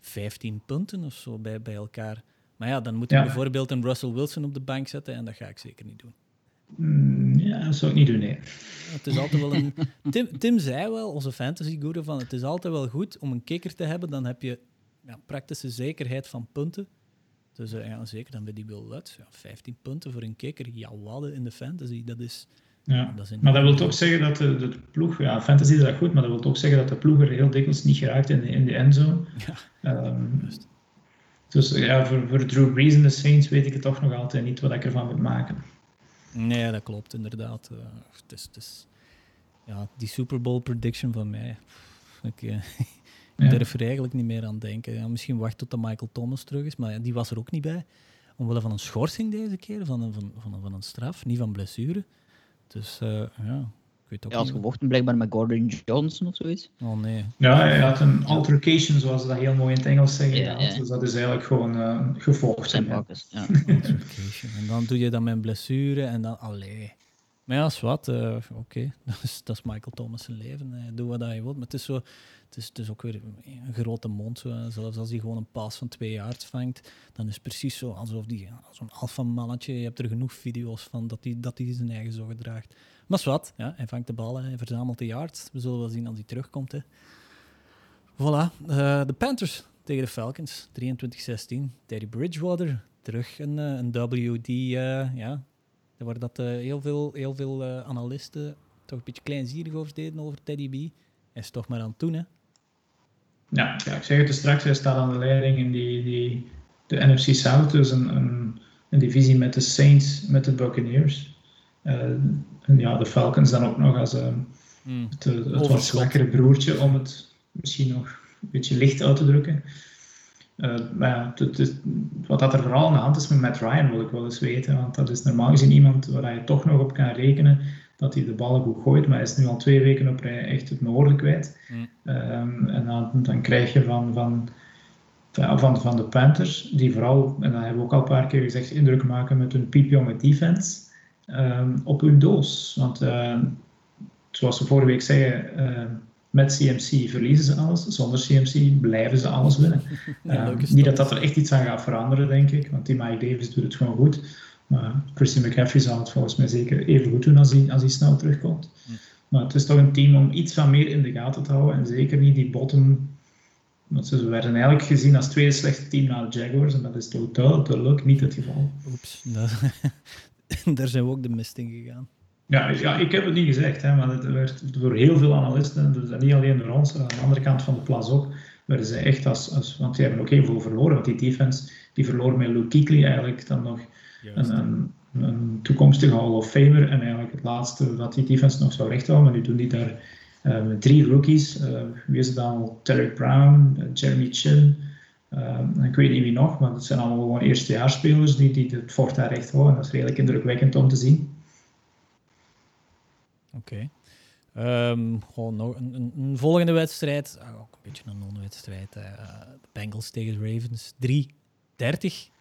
15 punten of zo bij, bij elkaar. Maar ja, dan moet je bijvoorbeeld een Russell Wilson op de bank zetten en dat ga ik zeker niet doen.
Mm, ja, dat zou ik niet doen, nee.
Het is altijd wel een... Tim, Tim zei wel, onze fantasy guru, van het is altijd wel goed om een kikker te hebben, dan heb je ja, praktische zekerheid van punten. Dus uh, ja, zeker dan bij die Will Lutz. Ja, 15 punten voor een kikker, ja, in de fantasy, dat is...
Ja, maar dat wil toch zeggen dat de, de, ploeg, ja, fantasy is dat goed, maar dat wil toch zeggen dat de ploeg er heel dikwijls niet geraakt in, in de endzone. Ja, um, dus ja, voor, voor Drew Brees en de Saints weet ik het toch nog altijd niet wat ik ervan moet maken.
Nee, dat klopt inderdaad. Uh, het is, het is, ja, die Super Bowl prediction van mij. Ik, uh, ik durf er eigenlijk niet meer aan denken. Ja, misschien wacht tot de Michael Thomas terug is, maar die was er ook niet bij. Omwille van een schorsing deze keer, van een, van, van, van een straf, niet van blessure. Dus uh, ja, ik weet ook
ja, als gevochten blijkbaar met Gordon Johnson of zoiets.
Oh nee.
Ja, hij had een altercation, zoals ze dat heel mooi in het Engels zeggen. Dus dat is eigenlijk gewoon uh, gevochten. Ja. ja.
en dan doe je dat met een blessure en dan, allee. Maar ja, wat. Uh, Oké, dat, is, dat is Michael Thomas leven. Doe wat hij wilt. Maar het is, zo, het, is, het is ook weer een grote mond. Zo. Zelfs als hij gewoon een paas van twee jaar vangt, dan is het precies zo alsof die zo'n alfa-mannetje. Je hebt er genoeg video's van dat hij dat die zijn eigen zorgen draagt. Maar wat. Ja, hij vangt de ballen, hij verzamelt de yards. We zullen wel zien als hij terugkomt. Hè. Voilà. De Panthers tegen de Falcons. 23-16. Teddy Bridgewater terug een, een W die uh, ja, waar dat uh, heel veel, heel veel uh, analisten toch een beetje kleinzierig over deden over Teddy B. Hij is toch maar aan het doen, hè?
Ja, ja ik zeg het er straks, hij staat aan de leiding in die, die, de NFC South, dus een, een, een divisie met de Saints, met de Buccaneers. Uh, en ja, de Falcons dan ook nog als mm. het, het wat zwakkere broertje, om het misschien nog een beetje licht uit te drukken. Uh, maar ja, het, het, wat dat er vooral aan de hand is met Matt Ryan, wil ik wel eens weten. Want dat is normaal gezien iemand waar je toch nog op kan rekenen dat hij de ballen goed gooit. Maar hij is nu al twee weken op rij echt het noorden kwijt. Mm. Um, en dan, dan, krijg je van, van, van, van de Panthers, die vooral, en dat hebben we ook al een paar keer gezegd, indruk maken met hun piepjonge defense um, op hun doos. Want uh, zoals we vorige week zeiden, uh, met CMC verliezen ze alles, zonder CMC blijven ze alles winnen. Ja, uh, niet dat dat er echt iets aan gaat veranderen, denk ik, want die Mike Davis doet het gewoon goed. Maar Christian McCaffrey zal het volgens mij zeker even goed doen als hij, als hij snel terugkomt. Hm. Maar het is toch een team om iets van meer in de gaten te houden en zeker niet die bottom. Want ze werden eigenlijk gezien als tweede slechte team na de Jaguars en dat is totaal duidelijk niet het geval.
Oeps, daar zijn we ook de mist in gegaan.
Ja, ja, ik heb het niet gezegd, hè, maar het werd door heel veel analisten, dus niet alleen door ons, aan de andere kant van de plas ook, werden ze echt als, als want die hebben ook heel veel verloren, want die defense, die verloor met Luke Kuechly eigenlijk dan nog een, een, een, toekomstige Hall of Famer en eigenlijk het laatste wat die defense nog zou rechthouden, maar nu doen die daar uh, met drie rookies, uh, wie is het dan, Derek Brown, uh, Jeremy Chin, ik weet niet wie nog, maar het zijn allemaal gewoon eerstejaarsspelers die, die het fort daar recht houden, dat is redelijk indrukwekkend om te zien.
Oké. Ehm, gewoon nog een, een, een, volgende wedstrijd. Ah, ook een beetje een non-wedstrijd. Uh, Bengals tegen Ravens. 3-30.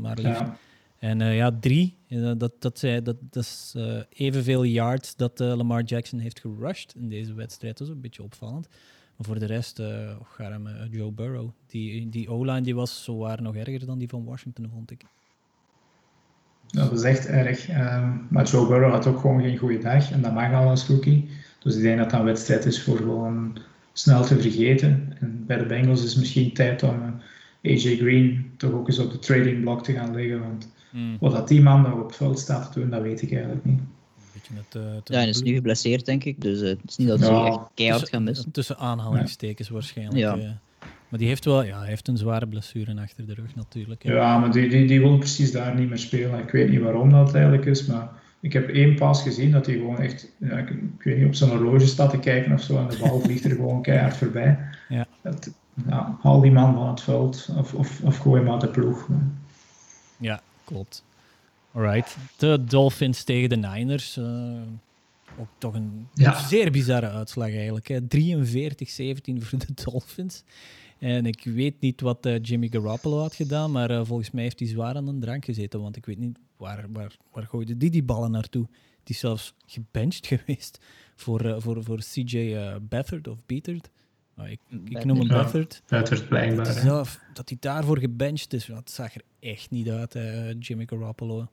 Maar liefst. Ja. En uh, ja, drie. Uh, dat, dat, dat, dat is evenveel yards dat Lamar Jackson heeft gerushed in deze wedstrijd. Dat is een beetje opvallend. Maar voor de rest, uh, Joe Burrow. Die, die O-line die was zowaar nog erger dan die van Washington, vond ik.
Dat is echt erg. Ehm, maar Joe Burrow had ook gewoon geen goede dag. En dat mag al als rookie. Dus ik denk dat dat een wedstrijd is voor gewoon snel te vergeten. En bij de Bengals is het misschien tijd om eh, AJ Green toch ook eens op de trading block te gaan liggen. Want mm. wat dat die man nog op het veld staat te doen, dat weet ik eigenlijk niet.
Met, uh, ja, hij is nu geblesseerd, denk ik. Dus uh, het is niet dat ze echt keihard gaan missen.
Tussen aanhalingstekens ja. waarschijnlijk. Ja. Maar die heeft wel ja, hij heeft een zware blessure achter de rug natuurlijk.
Ja, maar die, die, die wil precies daar niet meer spelen. Ik weet niet waarom dat eigenlijk is, maar ik heb één pas gezien dat hij gewoon echt, ja, ik, weet niet, op zijn horloge staat te kijken of zo en de bal vliegt er gewoon keihard voorbij. Ja. Dat, haal die man van het veld of, of, of gooi hem uit de ploeg.
Ja, klopt. Alright. De Dolphins tegen de Niners. Uh, ook toch een zeer bizarre uitslag eigenlijk. 43-17 voor de Dolphins. En ik weet niet wat uh, Jimmy Garoppolo had gedaan, maar uh, volgens mij heeft hij zwaar aan een drank gezeten. Want ik weet niet waar, waar, waar gooide die die ballen naartoe. Die is zelfs gebenched geweest voor, uh, voor, voor CJ Beathard of Beathard. Oh, ik, ik, noem hem ja, Beathard.
Beathard blijkbaar.
Zelf, dat hij daarvoor gebenched is, dat zag er echt niet uit, Jimmy Garoppolo.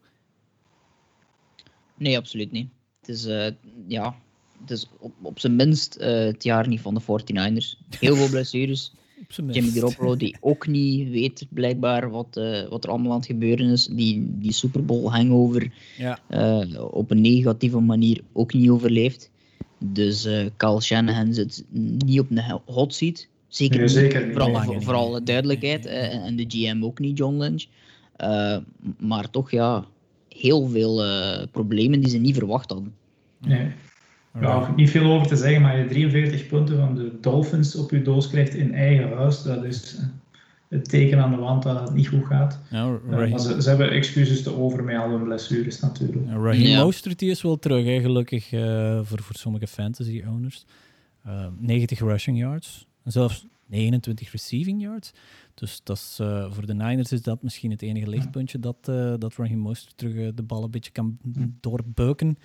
Nee, absoluut niet. Het is, uh, ja, het is op, op zijn minst uh, het jaar niet van de 49ers. Heel veel blessures. Jimmy Garoppolo die ook niet weet blijkbaar wat, uh, wat er allemaal aan het gebeuren is. Die, die Super Bowl hangover ja. op een negatieve manier ook niet overleeft. Dus uh, Carl Shanahan zit niet op een hot seat. Zeker,
nee, zeker niet.
Vooral, voor, voor alle duidelijkheid. en de GM ook niet, John Lynch. maar toch, ja, heel veel uh, problemen die ze niet verwacht hadden.
Nee. Ja, niet veel over te zeggen, maar je 43 punten van de Dolphins op je doos krijgt in eigen huis, dat is eh, het teken aan de wand dat het niet goed gaat. Ja, uh, ze, ze, hebben excuses te over met al hun blessures natuurlijk.
Ja, Raheem ja. Mostert is wel terug, hè, gelukkig uh, voor, voor sommige fantasy owners. 90 rushing yards, en zelfs 29 receiving yards. Dus dat is, uh, voor de Niners is dat misschien het enige lichtpuntje dat, uh, dat Raheem Mostert terug uh, de bal een beetje kan doorbeuken.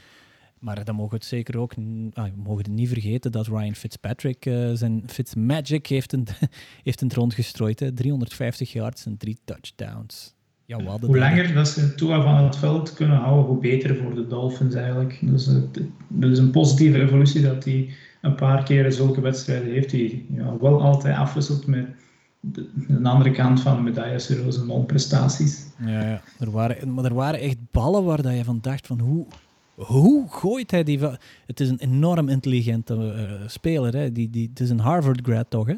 Maar dan mogen we het zeker ook ah, we mogen het niet vergeten dat Ryan Fitzpatrick zijn Fitzmagic heeft een, heeft een rondgestrooid. Hè. 350 yards en drie touchdowns.
Ja, hoe langer dat ze Tua van het veld kunnen houden, hoe beter voor de Dolphins eigenlijk. Dus het, is een positieve evolutie dat hij een paar keer zulke wedstrijden heeft. Die ja, wel altijd afwisselt met de, de andere kant van de medaille zijn prestaties.
Ja, ja. Er waren, maar er waren echt ballen waar dat je van dacht van hoe, hoe gooit hij die... Het is een enorm intelligente uh, speler. Hè? Die, die, het is een Harvard grad toch, hè?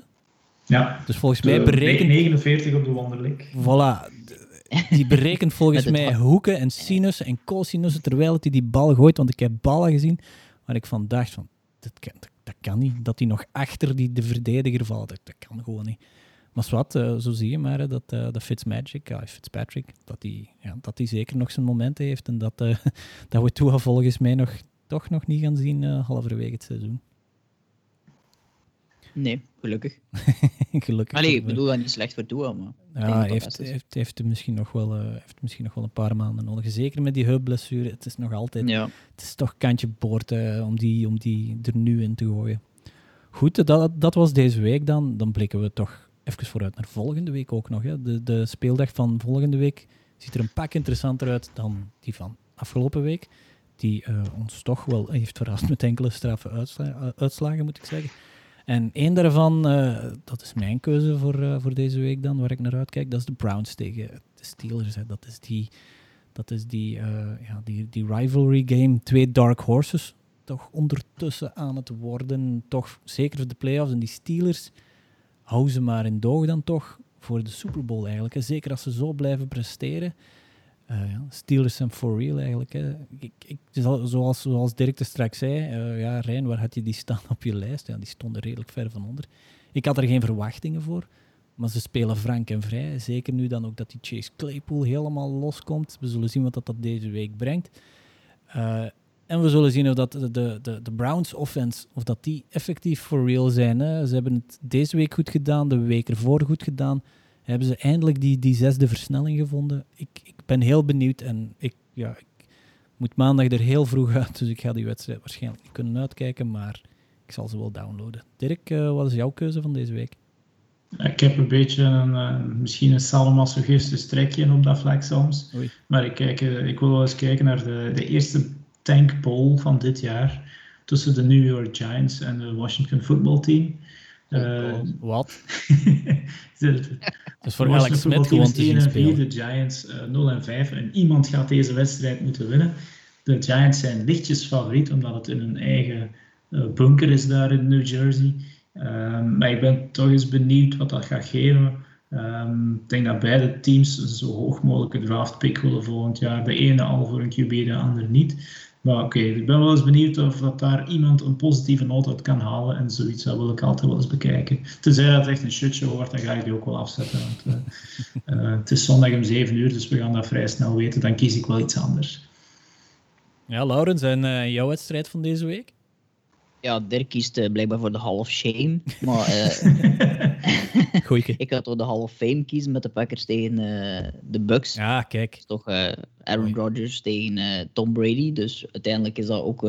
Ja.
Dus volgens mij berekent...
49 op de wonderlik.
Voilà. Die berekent volgens mij hoeken en sinussen en cosinussen terwijl hij die bal gooit. Want ik heb ballen gezien waar ik van dacht van... Dat kan, dat kan niet. Dat hij nog achter die, de verdediger valt. Dat, dat kan gewoon niet. Maar zwart, uh, zo zie je maar dat, uh, dat Fitzmagic, uh, Fitzpatrick, dat hij ja, dat zeker nog zijn momenten heeft. En dat, uh, dat we Tua volgens mij nog, toch nog niet gaan zien halverwege het seizoen.
Nee, gelukkig.
gelukkig.
Allee, ik bedoel dat niet slecht voor Tua, maar...
Ja, hij heeft, heeft, heeft, misschien nog wel, heeft misschien nog wel een paar maanden nodig. Zeker met die heupblessure. Het is nog altijd...
Ja.
Het is toch kantje boord om, die, om die er nu in te gooien. Goed, dat, dat was deze week dan. Dan blikken we toch even vooruit naar volgende week ook nog. Hè. De, de speeldag van volgende week ziet er een pak interessanter uit dan die van afgelopen week. Die uh, ons toch wel heeft verrast met enkele straffe uh, uitslagen, moet ik zeggen. En één daarvan, uh, dat is mijn keuze voor, voor deze week dan, waar ik naar uitkijk, dat is de Browns tegen de Steelers. Hè. Dat is die, dat is die, ja, die, die rivalry game. Twee dark horses toch ondertussen aan het worden. Toch zeker voor de playoffs. En die Steelers hou ze maar in doog dan toch voor de Super Bowl eigenlijk. Zeker als ze zo blijven presteren. Ja, Steelers zijn for real eigenlijk. Hè. Ik, ik, zoals, zoals Dirk er straks zei, uh, ja, Rijn, waar had je die staan op je lijst? Ja, die stonden redelijk ver van onder. Ik had er geen verwachtingen voor, maar ze spelen frank en vrij. Zeker nu dan ook dat die Chase Claypool helemaal loskomt. We zullen zien wat dat, dat deze week brengt. Uh, en we zullen zien of dat de, de, de Browns offense, of dat die effectief for real zijn. Hè. Ze hebben het deze week goed gedaan, de week ervoor goed gedaan. Hebben ze eindelijk die, die zesde versnelling gevonden. Ik, ik ben heel benieuwd en ik, ja, ik moet maandag er heel vroeg uit, dus ik ga die wedstrijd waarschijnlijk niet kunnen uitkijken, maar ik zal ze wel downloaden. Dirk, uh, wat is jouw keuze van deze week?
Ik heb een beetje een, uh, misschien een sadomasochistisch trekje op dat vlak soms. Maar ik, kijk, uh, ik wil wel eens kijken naar de, de eerste tank poll van dit jaar tussen de New York Giants en de Washington Football Team.
Uh, Wat? is voor Alex Smith gewoon te zien spelen.
De Giants uh, eh, 0 en 5 en iemand gaat deze wedstrijd moeten winnen. De Giants zijn lichtjes favoriet omdat het in hun eigen uh, bunker is daar in New Jersey. Um, maar ik ben toch eens benieuwd wat dat gaat geven. Um, ik denk dat beide teams een zo hoog mogelijke draft pick willen volgend jaar. De ene al voor een QB, de andere niet. Maar oké, ik ben wel eens benieuwd of dat daar iemand een positieve noot uit kan halen. En zoiets dat wil ik altijd wel eens bekijken. Tenzij dat het echt een shitshow wordt, dan ga ik die ook wel afzetten. Want, uh, het is zondag om 7 uur, dus we gaan dat vrij snel weten. Dan kies ik wel iets anders.
Ja, Laurens, en uh, jouw wedstrijd van deze week?
Ja, Dirk kiest uh, blijkbaar voor de Hall of Shame. Maar
Goeie.
ik had door de Hall of Fame kiezen met de Packers tegen de Bucks.
Ja, kijk.
toch Aaron Rodgers tegen Tom Brady. Dus uiteindelijk is dat ook...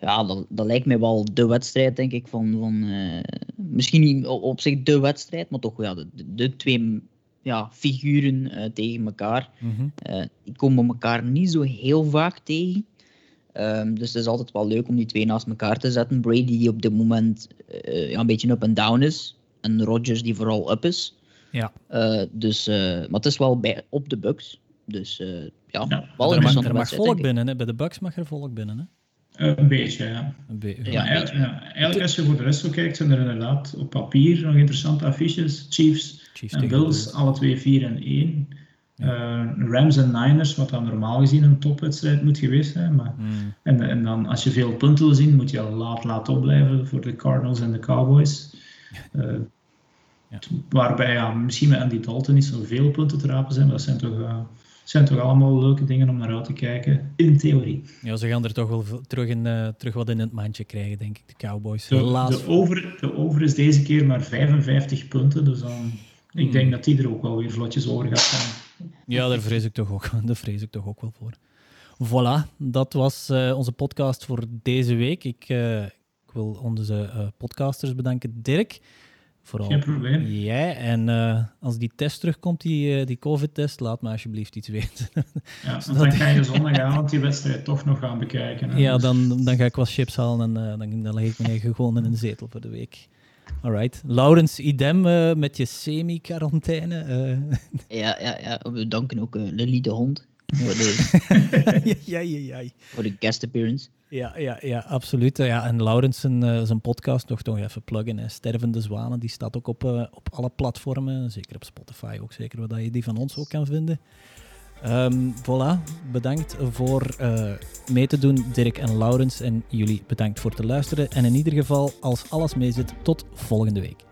ja, dat, dat lijkt mij wel de wedstrijd, denk ik. Van, van, misschien niet op zich de wedstrijd, maar toch ja, de, de twee ja, figuren uh, tegen elkaar. Mm -hmm. uh, die komen elkaar niet zo heel vaak tegen. Um, dus het is altijd wel leuk om die twee naast elkaar te zetten. Brady die op dit moment uh, ja, een beetje up en down is. En Rodgers die vooral up is.
Ja.
dus, maar het is wel bij, op de Bucks. Dus ja,
ja, wel er mag, er mag volk binnen. Hè? Bij de Bucks mag er volk binnen. Hè?
een beetje, ja.
Een be
ja, beetje.
ja, eigenlijk als je voor de rest zo kijkt, zijn er inderdaad op papier nog interessante affiches. Chiefs,
Chiefs
en Bills, alle twee 4 en 1. Ja. Uh, Rams en Niners, wat dan normaal gezien een topwedstrijd moet geweest zijn. Maar,
mm.
en, en dan als je veel punten wil zien, moet je al laat laat opblijven voor de Cardinals en de Cowboys. Uh,
ja.
Waarbij ja, misschien met Andy Dalton niet zoveel punten te rapen zijn, maar dat zijn toch... Uh, zijn toch allemaal leuke dingen om naar uit te kijken, in theorie.
Ja, ze gaan er toch wel terug, in, terug wat in het mandje krijgen, denk ik, de Cowboys.
De, de, over, de over is deze keer maar 55 punten, dus dan, hmm. ik denk dat die er ook wel weer vlotjes over gaat gaan.
Ja, daar vrees ik toch ook, daar vrees ik toch ook wel voor. Voilà, dat was uh, onze podcast voor deze week. Ik, uh, ik wil onze podcasters bedanken. Dirk, Vooral
Geen probleem.
jij. En als die test terugkomt, die, die COVID-test, laat me alsjeblieft iets weten.
Ja, want dan ga je zondagavond die wedstrijd toch nog gaan bekijken. Hè?
Ja, dus... dan, dan ga ik wat chips halen en dan, dan leg ik me gewoon in een zetel voor de week. Alright. Laurens, idem met je semi-quarantaine.
ja, ja, ja, we danken ook Lily de hond. Voor
de, ja, ja, ja.
Voor de guest appearance.
Ja, ja, ja absoluut. Ja, en Laurens zijn, uh, zijn podcast, nog toch even pluggen. Hè. Stervende Zwanen, die staat ook op, uh, op alle platformen. Zeker op Spotify ook zeker, waar je die van ons ook kan vinden. Um, voilà, bedankt voor uh, mee te doen, Dirk en Laurens. En jullie bedankt voor te luisteren. En in ieder geval, als alles mee zit, tot volgende week.